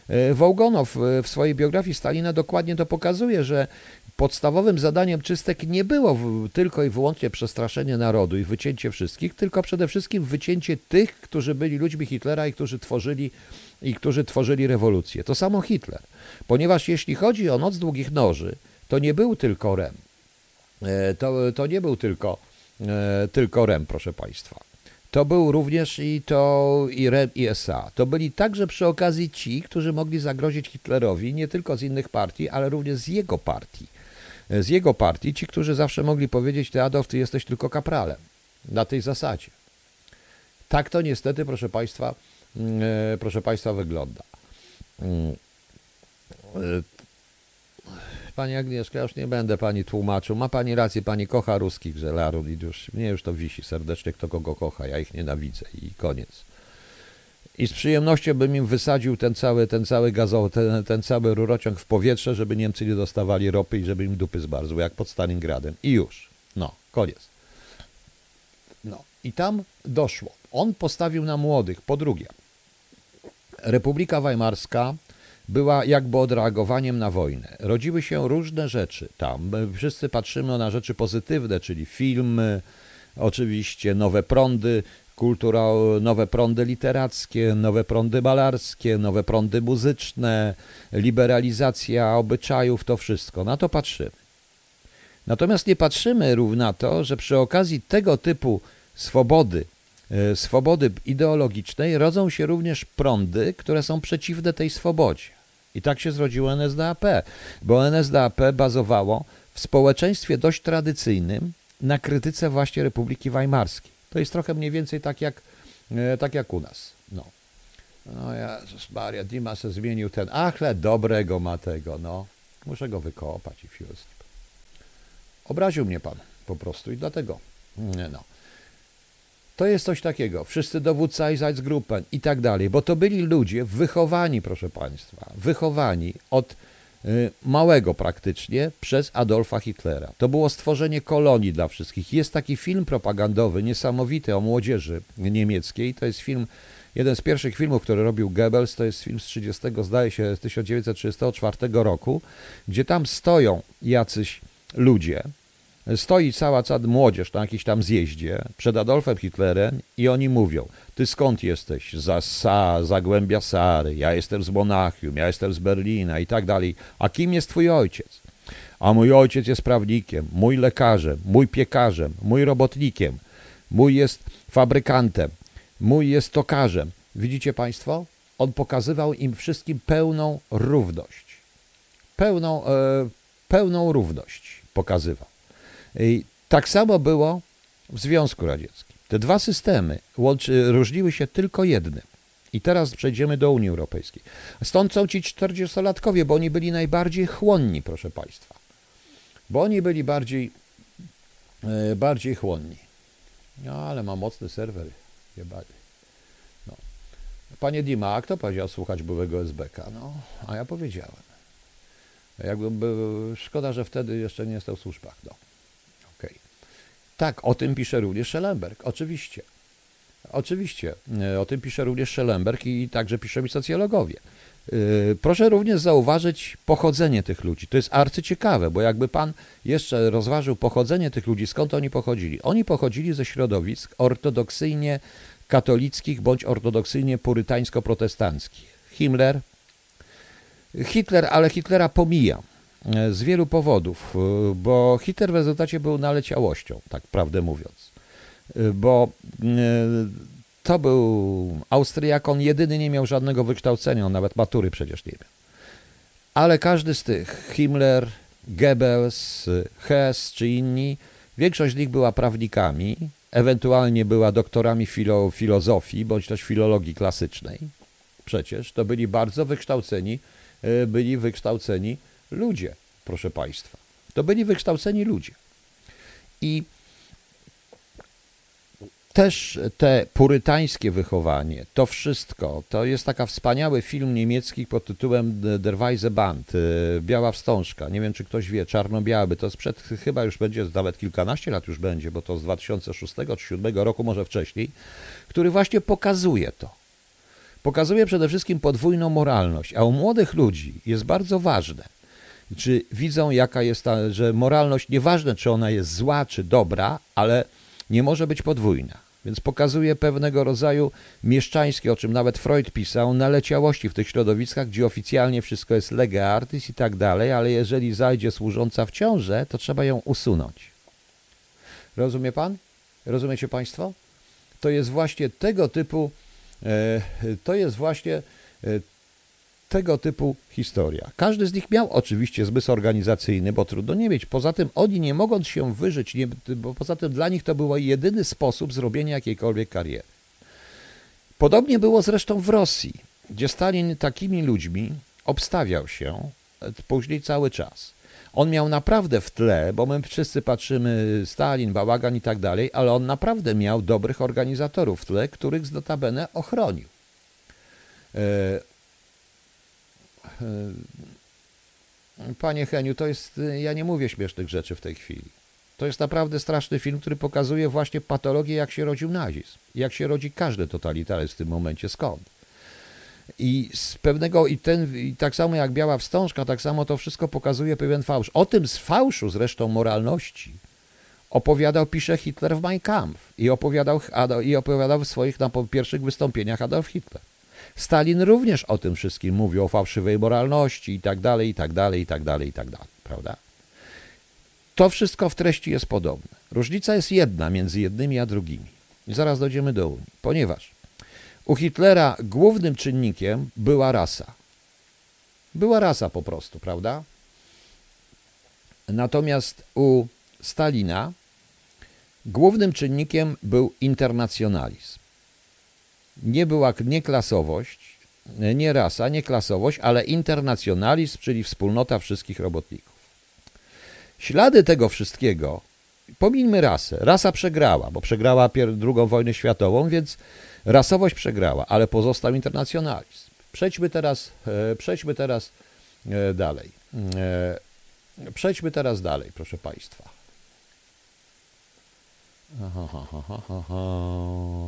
E, Wołgonow e, w swojej biografii Stalina dokładnie to pokazuje, że podstawowym zadaniem czystek nie było tylko i wyłącznie przestraszenie narodu i wycięcie wszystkich, tylko przede wszystkim wycięcie tych, którzy byli ludźmi Hitlera i którzy tworzyli, i którzy tworzyli rewolucję. To samo Hitler. Ponieważ jeśli chodzi o Noc Długich Noży, to nie był tylko Rem. E, to, to nie był tylko, tylko Rem, proszę Państwa to był również i to i REM i SA. To byli także przy okazji ci, którzy mogli zagrozić Hitlerowi nie tylko z innych partii, ale również z jego partii. Z jego partii, ci, którzy zawsze mogli powiedzieć, ty Adolf, ty jesteś tylko kapralem. Na tej zasadzie. Tak to niestety, proszę Państwa, mm, e, proszę Państwa, wygląda. Mm. E, Pani Agnieszka, już nie będę Pani tłumaczył. Ma Pani rację, Pani kocha ruskich żelarów i już, mnie już to wisi serdecznie, kto kogo kocha. Ja ich nienawidzę i koniec. I z przyjemnością bym im wysadził ten cały, ten cały gazowy, ten, ten cały rurociąg w powietrze, żeby Niemcy nie dostawali ropy i żeby im dupy zbarzły, jak pod Stalingradem. I już. No, koniec. No, i tam doszło. On postawił na młodych. Po drugie, Republika Weimarska była jakby odreagowaniem na wojnę. Rodziły się różne rzeczy tam. Wszyscy patrzymy na rzeczy pozytywne, czyli filmy, oczywiście nowe prądy, kultura, nowe prądy literackie, nowe prądy malarskie, nowe prądy muzyczne, liberalizacja obyczajów, to wszystko. Na to patrzymy. Natomiast nie patrzymy na to, że przy okazji tego typu swobody, e, swobody ideologicznej rodzą się również prądy, które są przeciwne tej swobodzie. I tak się zrodziło NSDAP, bo NSDAP bazowało w społeczeństwie dość tradycyjnym na krytyce właśnie Republiki Weimarskiej. To jest trochę mniej więcej tak jak, e, tak jak u nas. No. No Jezus Maria, Dima se zmienił ten, achle dobrego ma tego, no. Muszę go wykopać i fiust. Obraził mnie pan po prostu i dlatego, no. To jest coś takiego, wszyscy dowódcy Einsatzgruppen i tak dalej, bo to byli ludzie wychowani, proszę państwa, wychowani od małego praktycznie przez Adolfa Hitlera. To było stworzenie kolonii dla wszystkich. Jest taki film propagandowy niesamowity o młodzieży niemieckiej. To jest film Jeden z pierwszych filmów, który robił Goebbels, to jest film z 30, zdaje się, z 1934 roku, gdzie tam stoją jacyś ludzie, stoi cała, cała młodzież na jakiejś tam zjeździe przed Adolfem Hitlerem i oni mówią, ty skąd jesteś? Za Sa, Zagłębia Sary, ja jestem z Monachium, ja jestem z Berlina i tak dalej. A kim jest twój ojciec? A mój ojciec jest prawnikiem, mój lekarzem, mój piekarzem, mój robotnikiem, mój jest fabrykantem, Mój jest tokarzem. Widzicie Państwo? On pokazywał im wszystkim pełną równość. Pełną, e, pełną równość pokazywał. I tak samo było w Związku Radzieckim. Te dwa systemy łączy, różniły się tylko jednym. I teraz przejdziemy do Unii Europejskiej. Stąd są ci 40-latkowie, bo oni byli najbardziej chłonni, proszę Państwa. Bo oni byli bardziej, e, bardziej chłonni. No, ale ma mocny serwer. No. Panie Dima, a kto powiedział słuchać byłego SBK? No, a ja powiedziałem. Jakby szkoda, że wtedy jeszcze nie stał w służbach. No. Tak, o tym pisze również Schellenberg, oczywiście. Oczywiście, e, o tym pisze również Schellenberg i także piszą i socjologowie. E, proszę również zauważyć pochodzenie tych ludzi. To jest arcyciekawe, bo jakby pan jeszcze rozważył pochodzenie tych ludzi, skąd oni pochodzili. Oni pochodzili ze środowisk ortodoksyjnie katolickich bądź ortodoksyjnie purytańsko-protestanckich. Himmler, Hitler, ale Hitlera pomija e, z wielu powodów, e, bo Hitler w rezultacie był naleciałością, tak prawdę mówiąc. E, bo to był Austriak, on jedyny nie miał żadnego wykształcenia, on nawet matury przecież nie miał. Ale każdy z tych, Himmler, Goebbels, Hess czy inni, większość z nich była prawnikami, ewentualnie była doktorami filo, filozofii bądź też filologii klasycznej. Przecież to byli bardzo wykształceni, e, byli wykształceni ludzie, proszę Państwa. To byli wykształceni ludzie. I też te purytańskie wychowanie, to wszystko, to jest taka wspaniały film niemiecki pod tytułem Der Weise Band, y, Biała Wstążka. Nie wiem, czy ktoś wie, czarno-biały, to sprzed chyba już będzie, nawet kilkanaście lat już będzie, bo to z 2006 czy 2007 roku, może wcześniej, który właśnie pokazuje to. Pokazuje przede wszystkim podwójną moralność, a u młodych ludzi jest bardzo ważne, czy widzą, jaka jest ta, że moralność, nieważne czy ona jest zła czy dobra, ale nie może być podwójna. Więc pokazuje pewnego rodzaju mieszczańskie, o czym nawet Freud pisał, naleciałości w tych środowiskach, gdzie oficjalnie wszystko jest lega artis i tak dalej, ale jeżeli zajdzie służąca w ciążę, to trzeba ją usunąć. Rozumie pan? Rozumiecie państwo? To jest właśnie tego typu, e, to jest właśnie e, tego typu historia. Każdy z nich miał oczywiście zmysł organizacyjny, bo trudno nie mieć. Poza tym oni nie mogąc się wyżyć, nie, bo poza tym dla nich to był jedyny sposób zrobienia jakiejkolwiek kariery. Podobnie było zresztą w Rosji, gdzie Stalin takimi ludźmi obstawiał się później cały czas. On miał naprawdę w tle, bo my wszyscy patrzymy Stalin, bałagan i tak dalej, ale on naprawdę miał dobrych organizatorów w tle, których z notabene ochronił. E, E, panie Heniu, to jest, ja nie mówię śmiesznych rzeczy w tej chwili. To jest naprawdę straszny film, który pokazuje właśnie patologię, jak się rodził nazizm. Jak się rodzi każdy totalitaryzm w tym momencie, skąd. I z pewnego, i, ten, i tak samo jak Biała Wstążka, tak samo to wszystko pokazuje pewien fałsz. O tym z fałszu zresztą moralności opowiadał, pisze Hitler w Mein Kampf i opowiadał, i opowiadał w swoich na pierwszych wystąpieniach Adolf Hitler. Stalin również o tym wszystkim mówił, o fałszywej moralności i tak dalej, i tak dalej, i tak dalej, i tak dalej, prawda? To wszystko w treści jest podobne. Różnica jest jedna między jednymi a drugimi. I zaraz dojdziemy do Unii, ponieważ u Hitlera głównym czynnikiem była rasa. Była rasa po prostu, prawda? Natomiast u Stalina głównym czynnikiem był internacjonalizm. Nie była nie klasowość, nie rasa, nie klasowość, ale internacjonalizm, czyli wspólnota wszystkich robotników. Ślady tego wszystkiego, pomińmy rasę. Rasa przegrała, bo przegrała II wojnę światową, więc rasowość przegrała, ale pozostał internacjonalizm. Przejdźmy teraz, e, przejdźmy teraz e, dalej. E, Przejdźmy teraz dalej, proszę Państwa.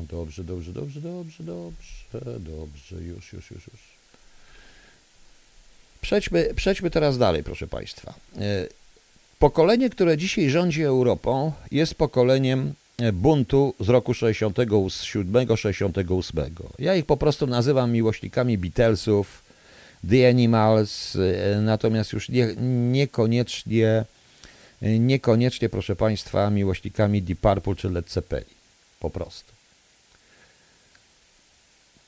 Dobrze, dobrze, dobrze, dobrze, dobrze, dobrze, już, już, już, już. Przejdźmy, przejdźmy teraz dalej, proszę Państwa. E, pokolenie, które dzisiaj rządzi Europą, jest pokoleniem buntu z roku 67-68. Ja ich po prostu nazywam miłośnikami Beatlesów, The Animals, e, natomiast już nie, niekoniecznie, niekoniecznie, proszę Państwa, miłośnikami Deep Purple czy Led Zeppelin. Po prostu.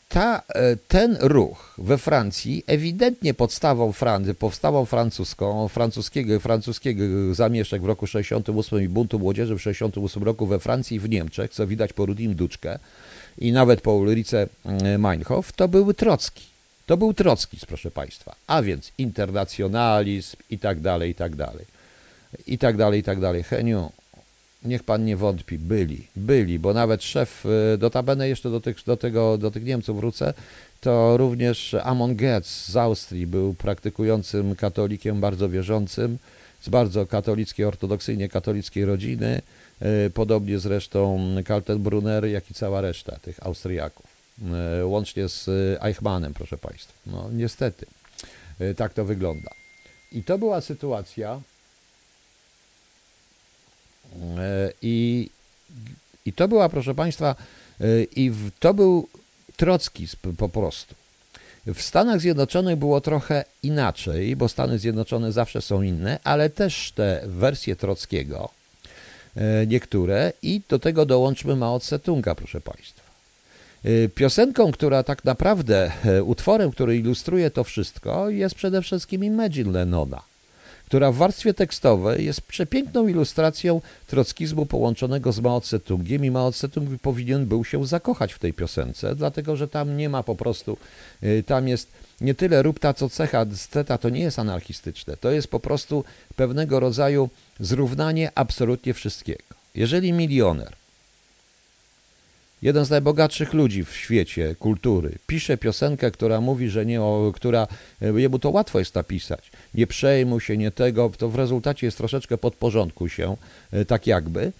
Ta, e, ten ruch we Francji ewidentnie podstawą Francji, powstawą francuską, francuskiego, francuskiego zamieszek w roku 68 i buntu młodzieży w 68 roku we Francji i w Niemczech, co widać po Rudim Duczkę i nawet po Ulrice mm, Meinhof, to były Trocki. To był Trockis, proszę Państwa, a więc internacjonalizm i tak dalej, i tak dalej. I tak dalej, i tak dalej. Heniu, niech Pan nie wątpi, byli, byli, bo nawet szef, y, notabene jeszcze do tych, do, tego, do tych Niemców wrócę, to również Amon Goetz z Austrii był praktykującym katolikiem, bardzo wierzącym, z bardzo katolickiej, ortodoksyjnie katolickiej rodziny, y, podobnie zresztą Kaltenbrunner, jak i cała reszta tych Austriaków. E, łącznie z Eichmannem, proszę Państwa. No niestety, tak to wygląda. I to była sytuacja i, i to była, proszę Państwa, i to był trockizm po prostu. W Stanach Zjednoczonych było trochę inaczej, bo Stany Zjednoczone zawsze są inne, ale też te wersje Trockiego, niektóre, i do tego dołączmy Mao Tse-tunga, proszę Państwa. Piosenką, która tak naprawdę, e, utworem, który ilustruje to wszystko, jest przede wszystkim Imagine Lennona, która w warstwie tekstowej jest przepiękną ilustracją trockizmu połączonego z Mao Tse-tungiem i Mao Tse-tung powinien był się zakochać w tej piosence, dlatego że tam nie ma po prostu, y, tam jest nie tyle rób ta co cecha, steta to nie jest anarchistyczne, to jest po prostu pewnego rodzaju zrównanie absolutnie wszystkiego. Jeżeli milioner jeden z najbogatszych ludzi w świecie kultury, pisze piosenkę, która mówi, że nie, która e, jemu to łatwo jest napisać. Nie przejmuj się, nie tego, to w rezultacie jest troszeczkę podporządku się, e, tak jakby.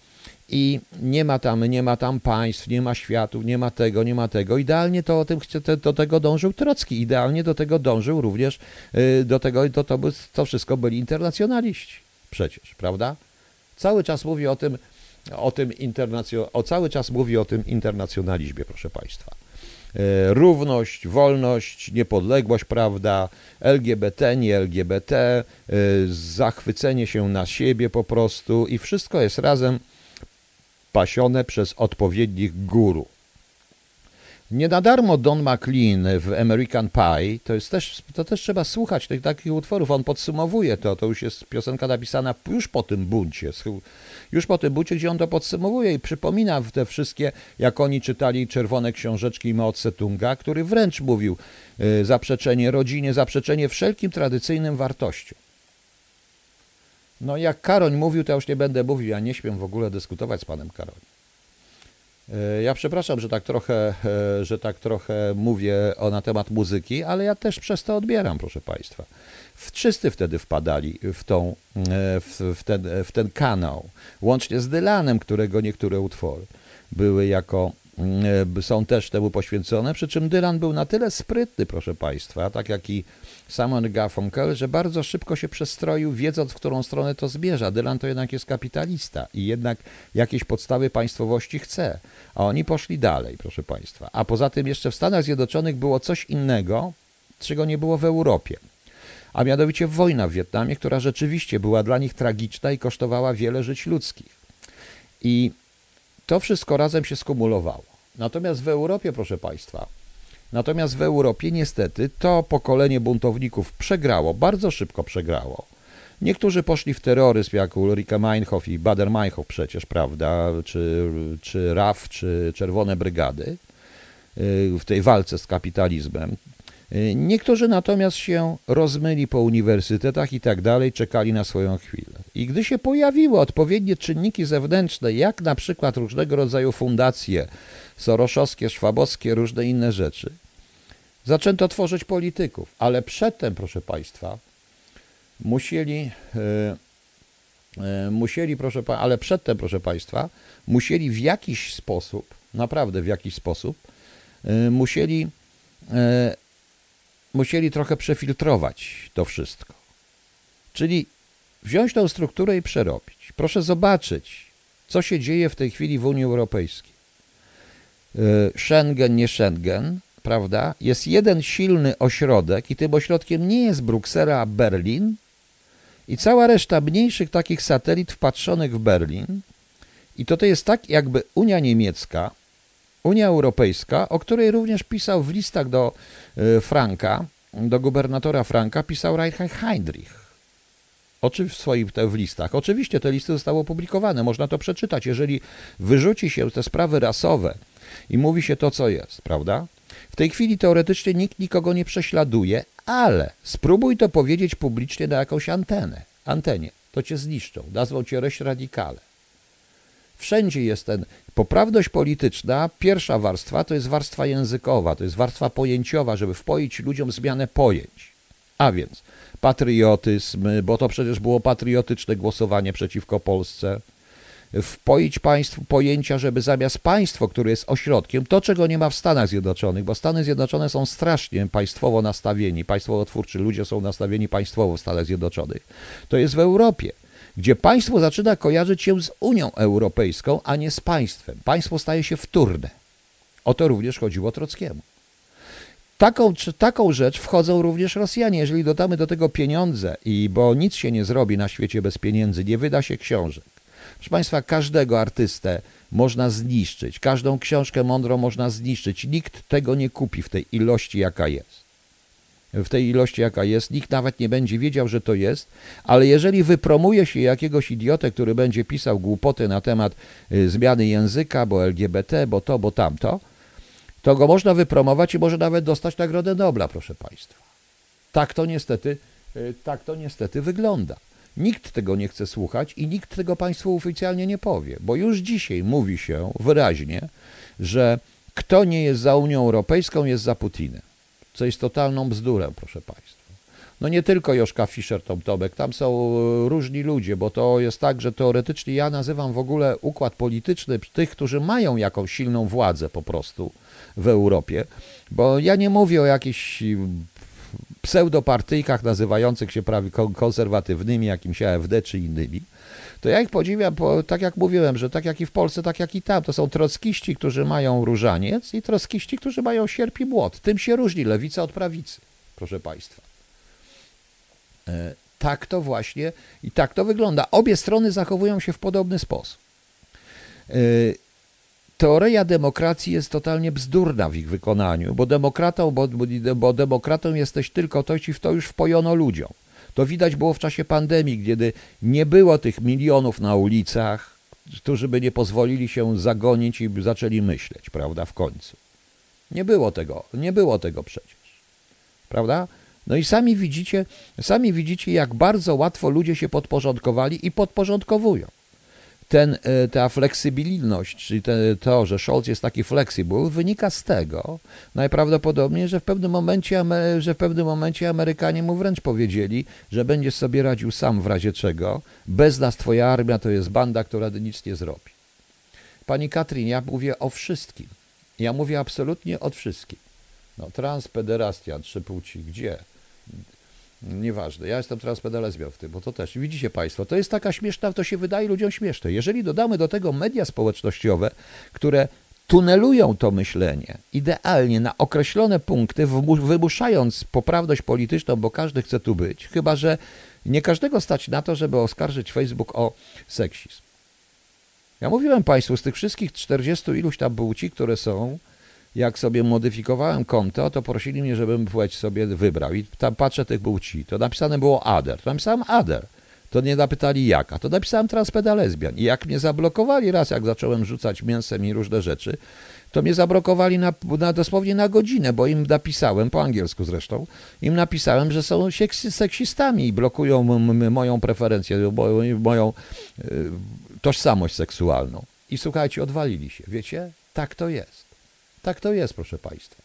I nie ma tam, nie ma tam państw, nie ma światów, nie ma tego, nie ma tego. Idealnie to o tym do tego dążył Trocki, idealnie do tego dążył również e, do tego, to, to, to wszystko byli internacjonaliści przecież, prawda? Cały czas mówi o tym, o tym internacjo- o cały czas mówi o tym internacjonalizmie, proszę Państwa. E, równość, wolność, niepodległość, prawda, LGBT, nie LGBT, e, zachwycenie się na siebie po prostu i wszystko jest razem pasione przez odpowiednich guru. Nie na darmo Don McLean w American Pie, to, jest też, to też trzeba słuchać tych takich utworów, on podsumowuje to, to już jest piosenka napisana już po tym buncie, już po tym buncie, gdzie on to podsumowuje i przypomina te wszystkie, jak oni czytali czerwone książeczki Mao Tse-tunga, który wręcz mówił y, zaprzeczenie rodzinie, zaprzeczenie wszelkim tradycyjnym wartościom. No jak Karoń mówił, to ja już nie będę mówił, ja nie śmiem w ogóle dyskutować z panem Karoniem. E, ja przepraszam, że tak trochę, e, że tak trochę mówię o, na temat muzyki, ale ja też przez to odbieram, proszę Państwa. Wszyscy wtedy wpadali w, tą, e, w, w, ten, w ten kanał, łącznie z Dylanem, którego niektóre utwory były jako są też temu poświęcone, przy czym Dylan był na tyle sprytny, proszę Państwa, tak jak i Simon Garfunkel, że bardzo szybko się przestroił, wiedząc, w którą stronę to zmierza. Dylan to jednak jest kapitalista i jednak jakieś podstawy państwowości chce. A oni poszli dalej, proszę Państwa. A poza tym jeszcze w Stanach Zjednoczonych było coś innego, czego nie było w Europie. A mianowicie wojna w Wietnamie, która rzeczywiście była dla nich tragiczna i kosztowała wiele żyć ludzkich. I to wszystko razem się skumulowało. Natomiast w Europie, proszę Państwa, Natomiast w Europie niestety to pokolenie buntowników przegrało, bardzo szybko przegrało. Niektórzy poszli w terroryzm, jak Ulrike Meinhof i Bader Meinhof przecież, prawda, czy, czy RAF, czy Czerwone Brygady y, w tej walce z kapitalizmem. Y, niektórzy natomiast się rozmyli po uniwersytetach i tak dalej, czekali na swoją chwilę. I gdy się pojawiły odpowiednie czynniki zewnętrzne, jak na przykład różnego rodzaju fundacje, soroszowskie, szwabowskie, różne inne rzeczy, zaczęto tworzyć polityków. Ale przedtem, proszę Państwa, musieli, e, e, musieli, proszę, ale przedtem, proszę Państwa, musieli w jakiś sposób, naprawdę w jakiś sposób, musieli, musieli trochę przefiltrować to wszystko. Czyli wziąć tą strukturę i przerobić. Proszę zobaczyć, co się dzieje w tej chwili w Unii Europejskiej. Schengen, nie Schengen, prawda? Jest jeden silny ośrodek i tym ośrodkiem nie jest Bruksela, a Berlin, i cała reszta mniejszych takich satelit wpatrzonych w Berlin. I to to jest tak, jakby Unia Niemiecka, Unia Europejska, o której również pisał w listach do e, Franka, do gubernatora Franka, pisał Reinhard Heinrich. Oczywiście w swoich te, w listach. Oczywiście te listy zostały opublikowane, można to przeczytać. Jeżeli wyrzuci się te sprawy rasowe i mówi się to, co jest, prawda? W tej chwili teoretycznie nikt nikogo nie prześladuje, ale spróbuj to powiedzieć publicznie na jakąś antenę, antenie, to cię zniszczą, nazwą cię reść radikale. Wszędzie jest ten poprawność polityczna. Pierwsza warstwa to jest warstwa językowa, to jest warstwa pojęciowa, żeby wpoić ludziom zmianę pojęć. A więc patriotyzm, bo to przecież było patriotyczne głosowanie przeciwko Polsce, wpoić państwu pojęcia, żeby zamiast państwo, które jest ośrodkiem, to czego nie ma w Stanach Zjednoczonych, bo Stany Zjednoczone są strasznie państwowo nastawieni, państwowo-twórczy ludzie są nastawieni państwowo w Stanach Zjednoczonych, to jest w Europie gdzie państwo zaczyna kojarzyć się z Unią Europejską, a nie z państwem. Państwo staje się wtórne. O to również chodziło Trockiemu. Taką, taką rzecz wchodzą również Rosjanie. Jeżeli dodamy do tego pieniądze, i bo nic się nie zrobi na świecie bez pieniędzy, nie wyda się książek, Proszę Państwa, każdego artystę można zniszczyć, każdą książkę mądrą można zniszczyć. Nikt tego nie kupi w tej ilości, jaka jest. W tej ilości, jaka jest, nikt nawet nie będzie wiedział, że to jest, ale jeżeli wypromuje się jakiegoś idiotę, który będzie pisał głupoty na temat y, zmiany języka, bo LGBT, bo to, bo tamto, to go można wypromować i może nawet dostać Nagrodę Nobla, proszę Państwa. Tak to niestety, y, tak to niestety wygląda. Nikt tego nie chce słuchać i nikt tego Państwu oficjalnie nie powie, bo już dzisiaj mówi się wyraźnie, że kto nie jest za Unią Europejską, jest za Putinem. Co jest totalną bzdurą, proszę Państwa. No nie tylko Joszka Fischer, Tom Tobek, tam są e, różni ludzie, bo to jest tak, że teoretycznie ja nazywam w ogóle układ polityczny tych, którzy mają jakąś silną władzę po prostu w Europie, bo ja nie mówię o jakichś pseudopartyjkach nazywających się prawie konserwatywnymi, jakimś AFD czy innymi, to ja ich podziwiam, bo tak jak mówiłem, że tak jak i w Polsce, tak jak i tam, to są trockiści, którzy mają różaniec i trockiści, którzy mają sierp i młot. Tym się różni lewica od prawicy, proszę Państwa. E, tak to właśnie i tak to wygląda. Obie strony zachowują się w podobny sposób. E, teoria demokracji jest totalnie bzdurna w ich wykonaniu, bo demokratą, bo, bo demokratą jesteś tylko to, ci w to już wpojono ludziom. To widać było w czasie pandemii, kiedy nie było tych milionów na ulicach, którzy by nie pozwolili się zagonić i zaczęli myśleć, prawda, w końcu. Nie było tego, nie było tego przecież. Prawda? No i sami widzicie, sami widzicie, jak bardzo łatwo ludzie się podporządkowali i podporządkowują ten, e, ta fleksybilność, czyli te, to, że Scholz jest taki flexible, wynika z tego najprawdopodobniej, że w pewnym momencie, że w pewnym momencie Amerykanie mu wręcz powiedzieli, że będziesz sobie radził sam w razie czego, bez nas twoja armia to jest banda, która nic nie zrobi. Pani Katrin, ja mówię o wszystkim. Ja mówię absolutnie o wszystkim. No, transpederastia, trzy płci, gdzie? Nieważne, ja jestem teraz pedalezbią w tym, bo to też, widzicie Państwo, to jest taka śmieszna, to się wydaje ludziom śmieszne. Jeżeli dodamy do tego media społecznościowe, które tunelują to myślenie idealnie na określone punkty, wymuszając poprawność polityczną, bo każdy chce tu być, chyba że nie każdego stać na to, żeby oskarżyć Facebook o seksizm. Ja mówiłem Państwu, z tych wszystkich 40 iluś tam płci, które są, jak sobie modyfikowałem konto, to prosili mnie, żebym płeć sobie wybrał. I tam patrzę, tych był ci. To napisane było Ader. To napisałem Ader. To nie zapytali jaka. To napisałem transpeda lesbian. I jak mnie zablokowali raz, jak zacząłem rzucać mięsem i różne rzeczy, to mnie zablokowali na, na, dosłownie na godzinę, bo im napisałem, po angielsku zresztą, im napisałem, że są seksistami i blokują moją preferencję, moją y, tożsamość seksualną. I słuchajcie, odwalili się. Wiecie? Tak to jest. Tak to jest, proszę Państwa.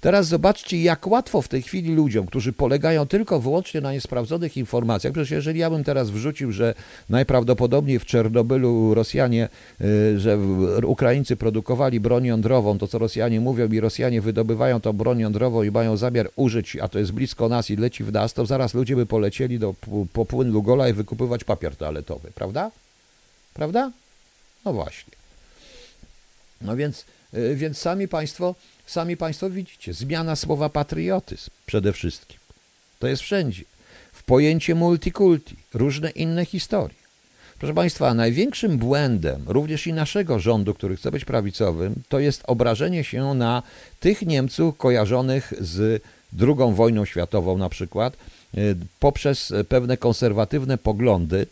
Teraz zobaczcie, jak łatwo w tej chwili ludziom, którzy polegają tylko wyłącznie na niesprawdzonych informacjach, przecież jeżeli ja bym teraz wrzucił, że najprawdopodobniej w Czernobylu Rosjanie, y, że Ukraińcy produkowali broń jądrową, to co Rosjanie mówią i Rosjanie wydobywają tą broń jądrową i mają zamiar użyć, a to jest blisko nas i leci w nas, to zaraz ludzie by polecieli do, po płyn Lugola i wykupywać papier toaletowy, prawda? Prawda? No właśnie. No więc, więc sami Państwo Sami Państwo widzicie, zmiana słowa patriotyzm przede wszystkim. To jest wszędzie. W pojęcie multikulti, różne inne historie. Proszę Państwa, największym błędem również i naszego rządu, który chce być prawicowym, to jest obrażenie się na tych Niemców kojarzonych z II wojną światową na przykład, y, poprzez pewne konserwatywne poglądy,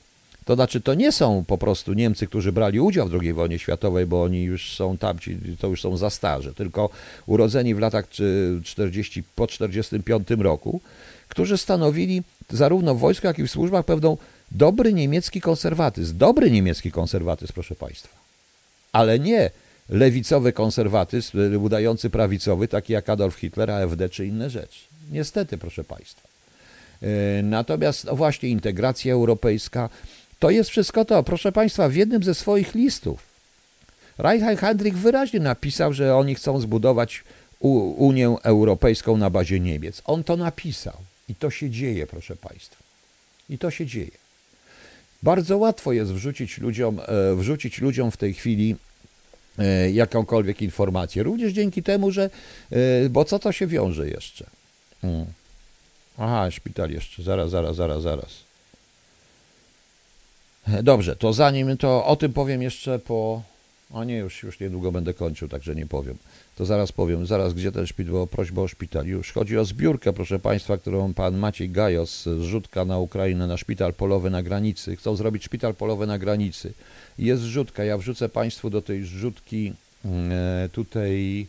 to znaczy, to nie są po prostu Niemcy, którzy brali udział w II wojnie światowej, bo oni już są tamci, to już są za starzy, tylko urodzeni w latach 40, po 1945 roku, którzy stanowili zarówno w wojsku, jak i w służbach pewną dobry niemiecki konserwatyzm. Dobry niemiecki konserwatyzm, proszę Państwa. Ale nie lewicowy konserwatyzm, udający prawicowy, taki jak Adolf Hitler, AfD czy inne rzeczy. Niestety, proszę Państwa. E, natomiast no właśnie integracja europejska, to jest wszystko to. Proszę Państwa, w jednym ze swoich listów Reinhard Heydrich wyraźnie napisał, że oni chcą zbudować Unię Europejską na bazie Niemiec. On to napisał i to się dzieje, proszę Państwa. I to się dzieje. Bardzo łatwo jest wrzucić ludziom, e, wrzucić ludziom w tej chwili e, jakąkolwiek informację. Również dzięki temu, że. E, bo co to się wiąże jeszcze? Hmm. Aha, szpital jeszcze. Zaraz, zaraz, zaraz, zaraz. Dobrze, to zanim to o tym powiem jeszcze po. O nie, już, już niedługo będę kończył, także nie powiem. To zaraz powiem, zaraz gdzie ten szpital, bo prośba o szpital. Już chodzi o zbiórkę, proszę Państwa, którą pan Maciej Gajos zrzutka na Ukrainę, na szpital polowy na granicy. Chcą zrobić szpital polowy na granicy. Jest zrzutka, ja wrzucę Państwu do tej zrzutki e, tutaj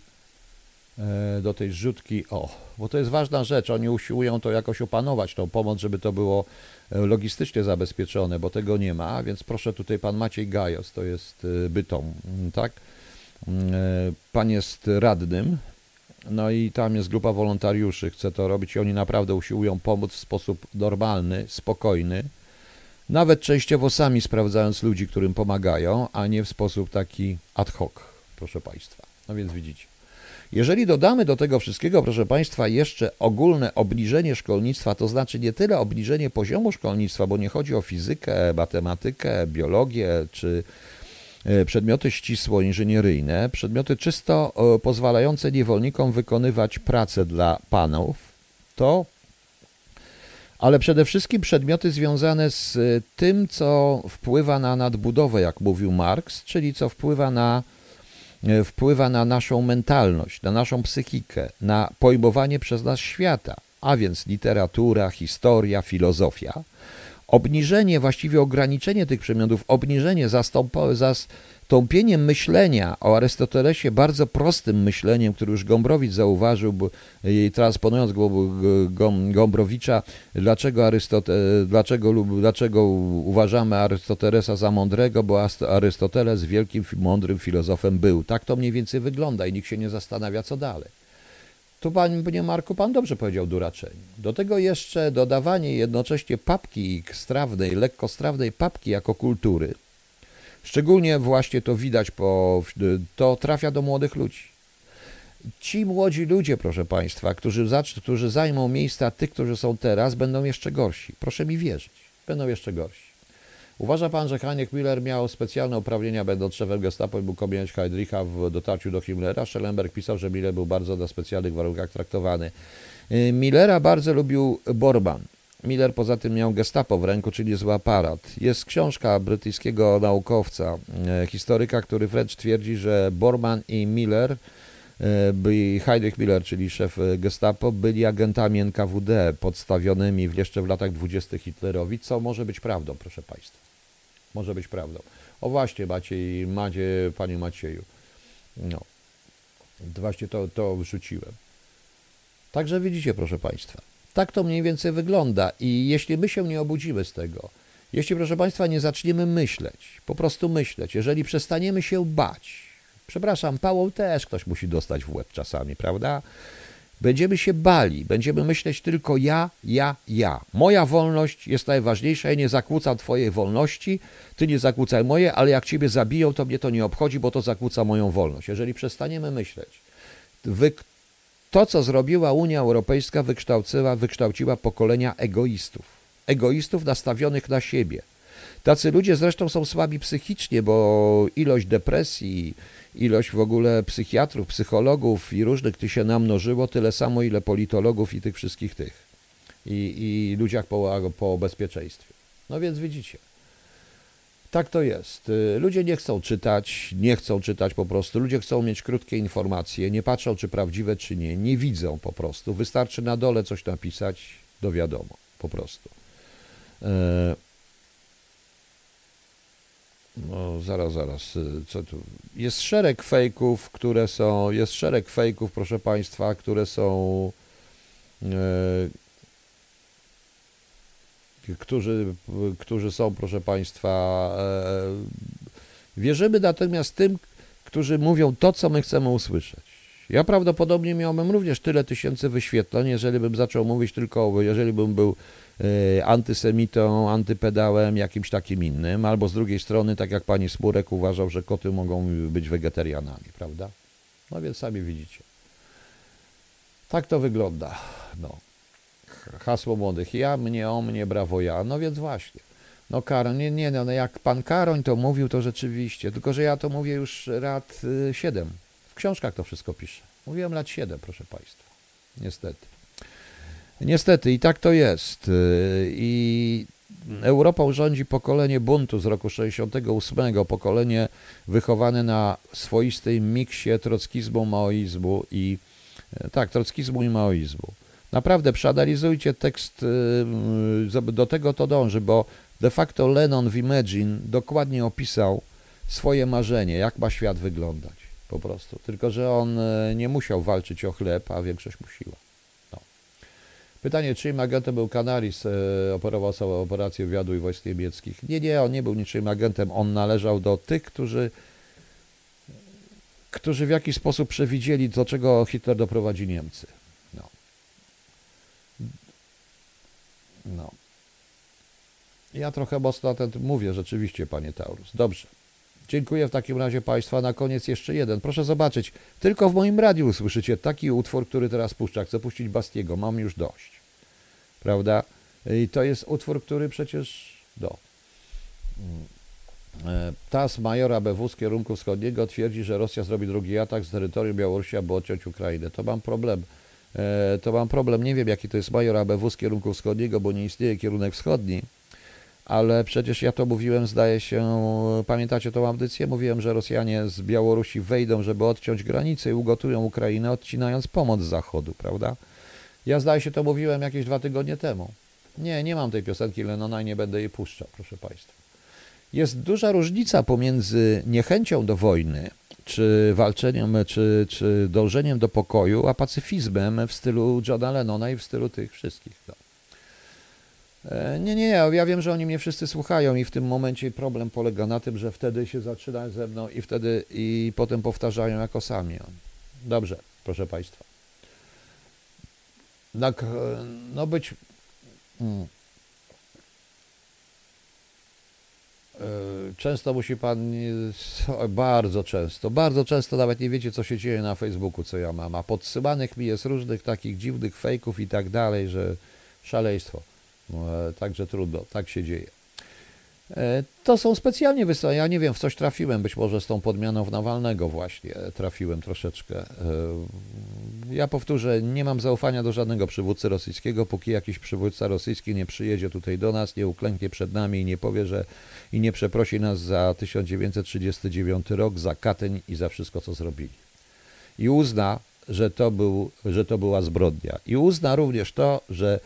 do tej zrzutki, o, bo to jest ważna rzecz, oni usiłują to jakoś opanować, tą pomoc, żeby to było logistycznie zabezpieczone, bo tego nie ma, więc proszę tutaj pan Maciej Gajos, to jest y, Bytom, tak? Y, pan jest radnym, no i tam jest grupa wolontariuszy, chce to robić i oni naprawdę usiłują pomóc w sposób normalny, spokojny, nawet częściowo sami sprawdzając ludzi, którym pomagają, a nie w sposób taki ad hoc, proszę Państwa. No więc widzicie. Jeżeli dodamy do tego wszystkiego, proszę Państwa, jeszcze ogólne obniżenie szkolnictwa, to znaczy nie tyle obniżenie poziomu szkolnictwa, bo nie chodzi o fizykę, matematykę, biologię czy e, przedmioty ścisło inżynieryjne, przedmioty czysto e, pozwalające niewolnikom wykonywać pracę dla panów, to ale przede wszystkim przedmioty związane z tym, co wpływa na nadbudowę, jak mówił Marx, czyli co wpływa na E, wpływa na naszą mentalność, na naszą psychikę, na pojmowanie przez nas świata, a więc literatura, historia, filozofia. Obniżenie, właściwie ograniczenie tych przedmiotów, obniżenie, zastąpieniem myślenia o Arystotelesie bardzo prostym myśleniem, który już Gombrowicz zauważył, bo, transponując Gombrowicza, dlaczego, Arystote, dlaczego, dlaczego uważamy Arystotelesa za mądrego, bo Arystoteles wielkim, mądrym filozofem był. Tak to mniej więcej wygląda i nikt się nie zastanawia, co dalej. Tu, panie Marku, pan dobrze powiedział duraczenie. Do tego jeszcze dodawanie jednocześnie papki strawnej, lekkostrawnej papki jako kultury, Szczególnie właśnie to widać, po, to trafia do młodych ludzi. Ci młodzi ludzie, proszę Państwa, którzy, którzy zajmą miejsca tych, którzy są teraz, będą jeszcze gorsi. Proszę mi wierzyć, będą jeszcze gorsi. Uważa Pan, że Haniek Miller miał specjalne uprawnienia, będąc szefem gestapo i mógł objąć Heydricha w dotarciu do Himmlera? Schellenberg pisał, że Miller był bardzo na specjalnych warunkach traktowany. Y, Millera bardzo lubił Borban. Miller poza tym miał gestapo w ręku, czyli zły aparat. Jest książka brytyjskiego naukowca, e, historyka, który wręcz twierdzi, że Borman i Miller e, by Heinrich Miller, czyli szef e, Gestapo, byli agentami NKWD podstawionymi jeszcze w latach dwudziestych Hitlerowi, co może być prawdą, proszę Państwa. Może być prawdą. O właśnie, Maciej, Macie, Panie Macieju. No. Właśnie to, to wrzuciłem. Także widzicie, proszę Państwa. Tak to mniej więcej wygląda i jeśli my się nie obudzimy z tego, jeśli, proszę Państwa, nie zaczniemy myśleć, po prostu myśleć, jeżeli przestaniemy się bać, przepraszam, pałą też ktoś musi dostać w łeb czasami, prawda? Będziemy się bali, będziemy myśleć tylko ja, ja, ja. Moja wolność jest najważniejsza, ja nie zakłócam Twojej wolności, Ty nie zakłócaj moje, ale jak Ciebie zabiją, to mnie to nie obchodzi, bo to zakłóca moją wolność. Jeżeli przestaniemy myśleć, wy, to, co zrobiła Unia Europejska, wykształciła, wykształciła pokolenia egoistów. Egoistów nastawionych na siebie. Tacy ludzie zresztą są słabi psychicznie, bo ilość depresji, ilość w ogóle psychiatrów, psychologów i różnych tych się namnożyło, tyle samo ile politologów i tych wszystkich tych. I, i ludziach po, po bezpieczeństwie. No więc widzicie. Tak to jest. Ludzie nie chcą czytać, nie chcą czytać po prostu. Ludzie chcą mieć krótkie informacje, nie patrzą, czy prawdziwe, czy nie. Nie widzą po prostu. Wystarczy na dole coś napisać, do wiadomo, po prostu. E, no, zaraz, zaraz. Co tu? Jest szereg fejków, które są. Jest szereg fejków, proszę Państwa, które są. E, którzy, którzy są, proszę Państwa. E, wierzymy natomiast tym, którzy mówią to, co my chcemy usłyszeć. Ja prawdopodobnie miałbym również tyle tysięcy wyświetleń, jeżeli bym zaczął mówić tylko, jeżeli bym był e, antysemitą, antypedałem, jakimś takim innym, albo z drugiej strony, tak jak pani Smurek uważał, że koty mogą być wegetarianami, prawda? No więc sami widzicie. Tak to wygląda. No. Hasło młodych. Ja, mnie, o mnie, brawo ja. No więc właśnie. No Karoń, nie, nie, no jak pan Karoń to mówił, to rzeczywiście. Tylko, że ja to mówię już lat y, siedem. W książkach to wszystko piszę. Mówiłem lat 7, proszę Państwa. Niestety. Niestety i tak to jest. I Europą rządzi pokolenie buntu z roku 68, pokolenie wychowane na swoistym miksie trockizmu, maoizmu i tak, trockizmu i maoizmu. Naprawdę przeanalizujcie tekst, do tego to dąży, bo de facto Lennon w Imagine dokładnie opisał swoje marzenie, jak ma świat wyglądać po prostu. Tylko, że on e, nie musiał walczyć o chleb, a większość musiła. No. Pytanie, czyim agentem był Canaris, e, operował sobie operację wywiadu i wojsk niemieckich. Nie, nie, on nie był niczym agentem, on należał do tych, którzy którzy w jakiś sposób przewidzieli, do czego Hitler doprowadzi Niemcy. No. Ja trochę mocno na ten mówię, rzeczywiście, panie Taurus. Dobrze. Dziękuję w takim razie Państwa. Na koniec jeszcze jeden. Proszę zobaczyć, tylko w moim radiu usłyszycie taki utwór, który teraz puszcza. Chcę puścić Bastiego, mam już dość. Prawda? I to jest utwór, który przecież do. Mm. E, TAS majora BW z kierunku wschodniego twierdzi, że Rosja zrobi drugi atak z terytorium Białorusi, aby odciąć Ukrainę. To mam problem. E, to mam problem. Nie wiem, jaki to jest major ABW z kierunku wschodniego, bo nie istnieje kierunek wschodni ale przecież ja to mówiłem, zdaje się, pamiętacie tą audycję? Mówiłem, że Rosjanie z Białorusi wejdą, żeby odciąć granicę i ugotują Ukrainę, odcinając pomoc z zachodu, prawda? Ja zdaje się to mówiłem jakieś dwa tygodnie temu. Nie, nie mam tej piosenki Lenona i nie będę jej puszczał, proszę Państwa. Jest duża różnica pomiędzy niechęcią do wojny, czy walczeniem, czy, czy dążeniem do pokoju, a pacyfizmem w stylu Johna Lennona i w stylu tych wszystkich. No. E, nie, nie, ja wiem, że oni mnie wszyscy słuchają i w tym momencie problem polega na tym, że wtedy się zaczynają ze mną i wtedy i potem powtarzają jako sami. Dobrze, proszę Państwa. Tak, e, no być... Hmm. E, często musi pan, bardzo często, bardzo często nawet nie wiecie, co się dzieje na Facebooku, co ja mam, a podsyłanych mi jest różnych takich dziwnych fejków i tak dalej, że szaleństwo. E, także trudno, tak się dzieje. E, to są specjalnie wysłane. Ja nie wiem, w coś trafiłem, być może z tą podmianą w Nawalnego właśnie trafiłem troszeczkę. Ja powtórzę, nie mam zaufania do żadnego przywódcy rosyjskiego, póki jakiś przywódca rosyjski nie przyjedzie tutaj do nas, nie uklęknie przed nami i nie powie, że i nie przeprosi nas za 1939 rok, za Katyń i za wszystko, co zrobili. i uzna, że to, był, że to była zbrodnia. I uzna również to, że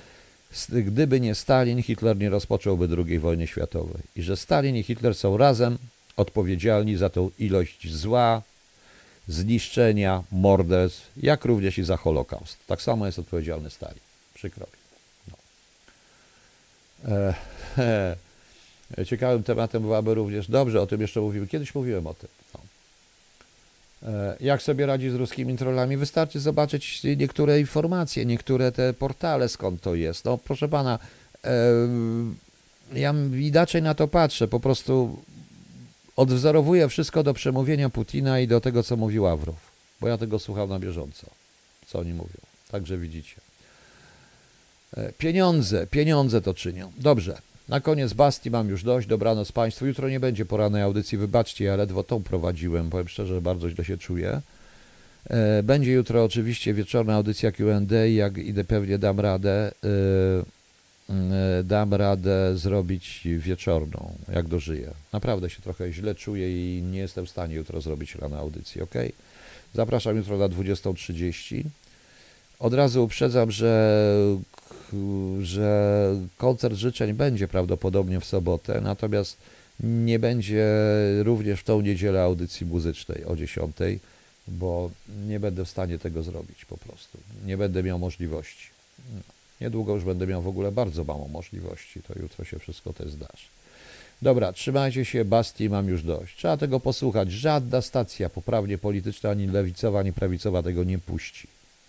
gdyby nie Stalin, Hitler nie rozpocząłby II wojny światowej. I że Stalin i Hitler są razem odpowiedzialni za tą ilość zła, zniszczenia, morderstw, jak również i za Holokaust. Tak samo jest odpowiedzialny Stalin. Przykro mi. No. E, e, ciekawym tematem byłaby również, dobrze, o tym jeszcze mówimy, kiedyś mówiłem o tym. No. E, Jak sobie radzi z ruskimi trollami? Wystarczy zobaczyć niektóre informacje, niektóre te portale, skąd to jest. No, proszę pana, e, ja inaczej na to patrzę. Po prostu odwzorowuję wszystko do przemówienia Putina i do tego, co mówił Ławrow, bo ja tego słucham na bieżąco, co oni mówią. Także widzicie. E, Pieniądze, pieniądze to czynią. Dobrze. Na koniec Basti mam już dość. Dobranoc Państwu. Jutro nie będzie porannej audycji. Wybaczcie, ja ledwo tą prowadziłem. Powiem szczerze, bardzo źle się czuję. E, Będzie jutro oczywiście wieczorna audycja Q&A. Jak idę, pewnie dam radę. E, e, Dam radę zrobić wieczorną, jak dożyję. Naprawdę się trochę źle czuję i nie jestem w stanie jutro zrobić rano audycji, ok? Zapraszam jutro na 20.30. Od razu uprzedzam, że, że koncert życzeń będzie prawdopodobnie w sobotę, natomiast nie będzie również w tą niedzielę audycji muzycznej o 10, bo nie będę w stanie tego zrobić po prostu. Nie będę miał możliwości. Niedługo już będę miał w ogóle bardzo mało możliwości, to jutro się wszystko też zdarzy. Dobra, trzymajcie się, Basti, mam już dość. Trzeba tego posłuchać. Żadna stacja poprawnie polityczna, ani lewicowa, ani prawicowa tego nie puści.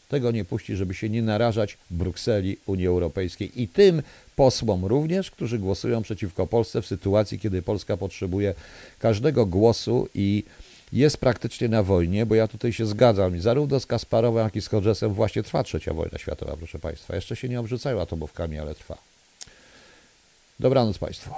Tego nie puści, żeby się nie narażać Brukseli, Unii Europejskiej i tym posłom również, którzy głosują przeciwko Polsce w sytuacji, kiedy Polska potrzebuje każdego głosu i jest praktycznie na wojnie, bo ja tutaj się zgadzam, i zarówno z Kasparowem, jak i z Hodgesem właśnie trwa trzecia wojna światowa, proszę Państwa. Jeszcze się nie obrzucają atomówkami, ale trwa. Dobranoc Państwu.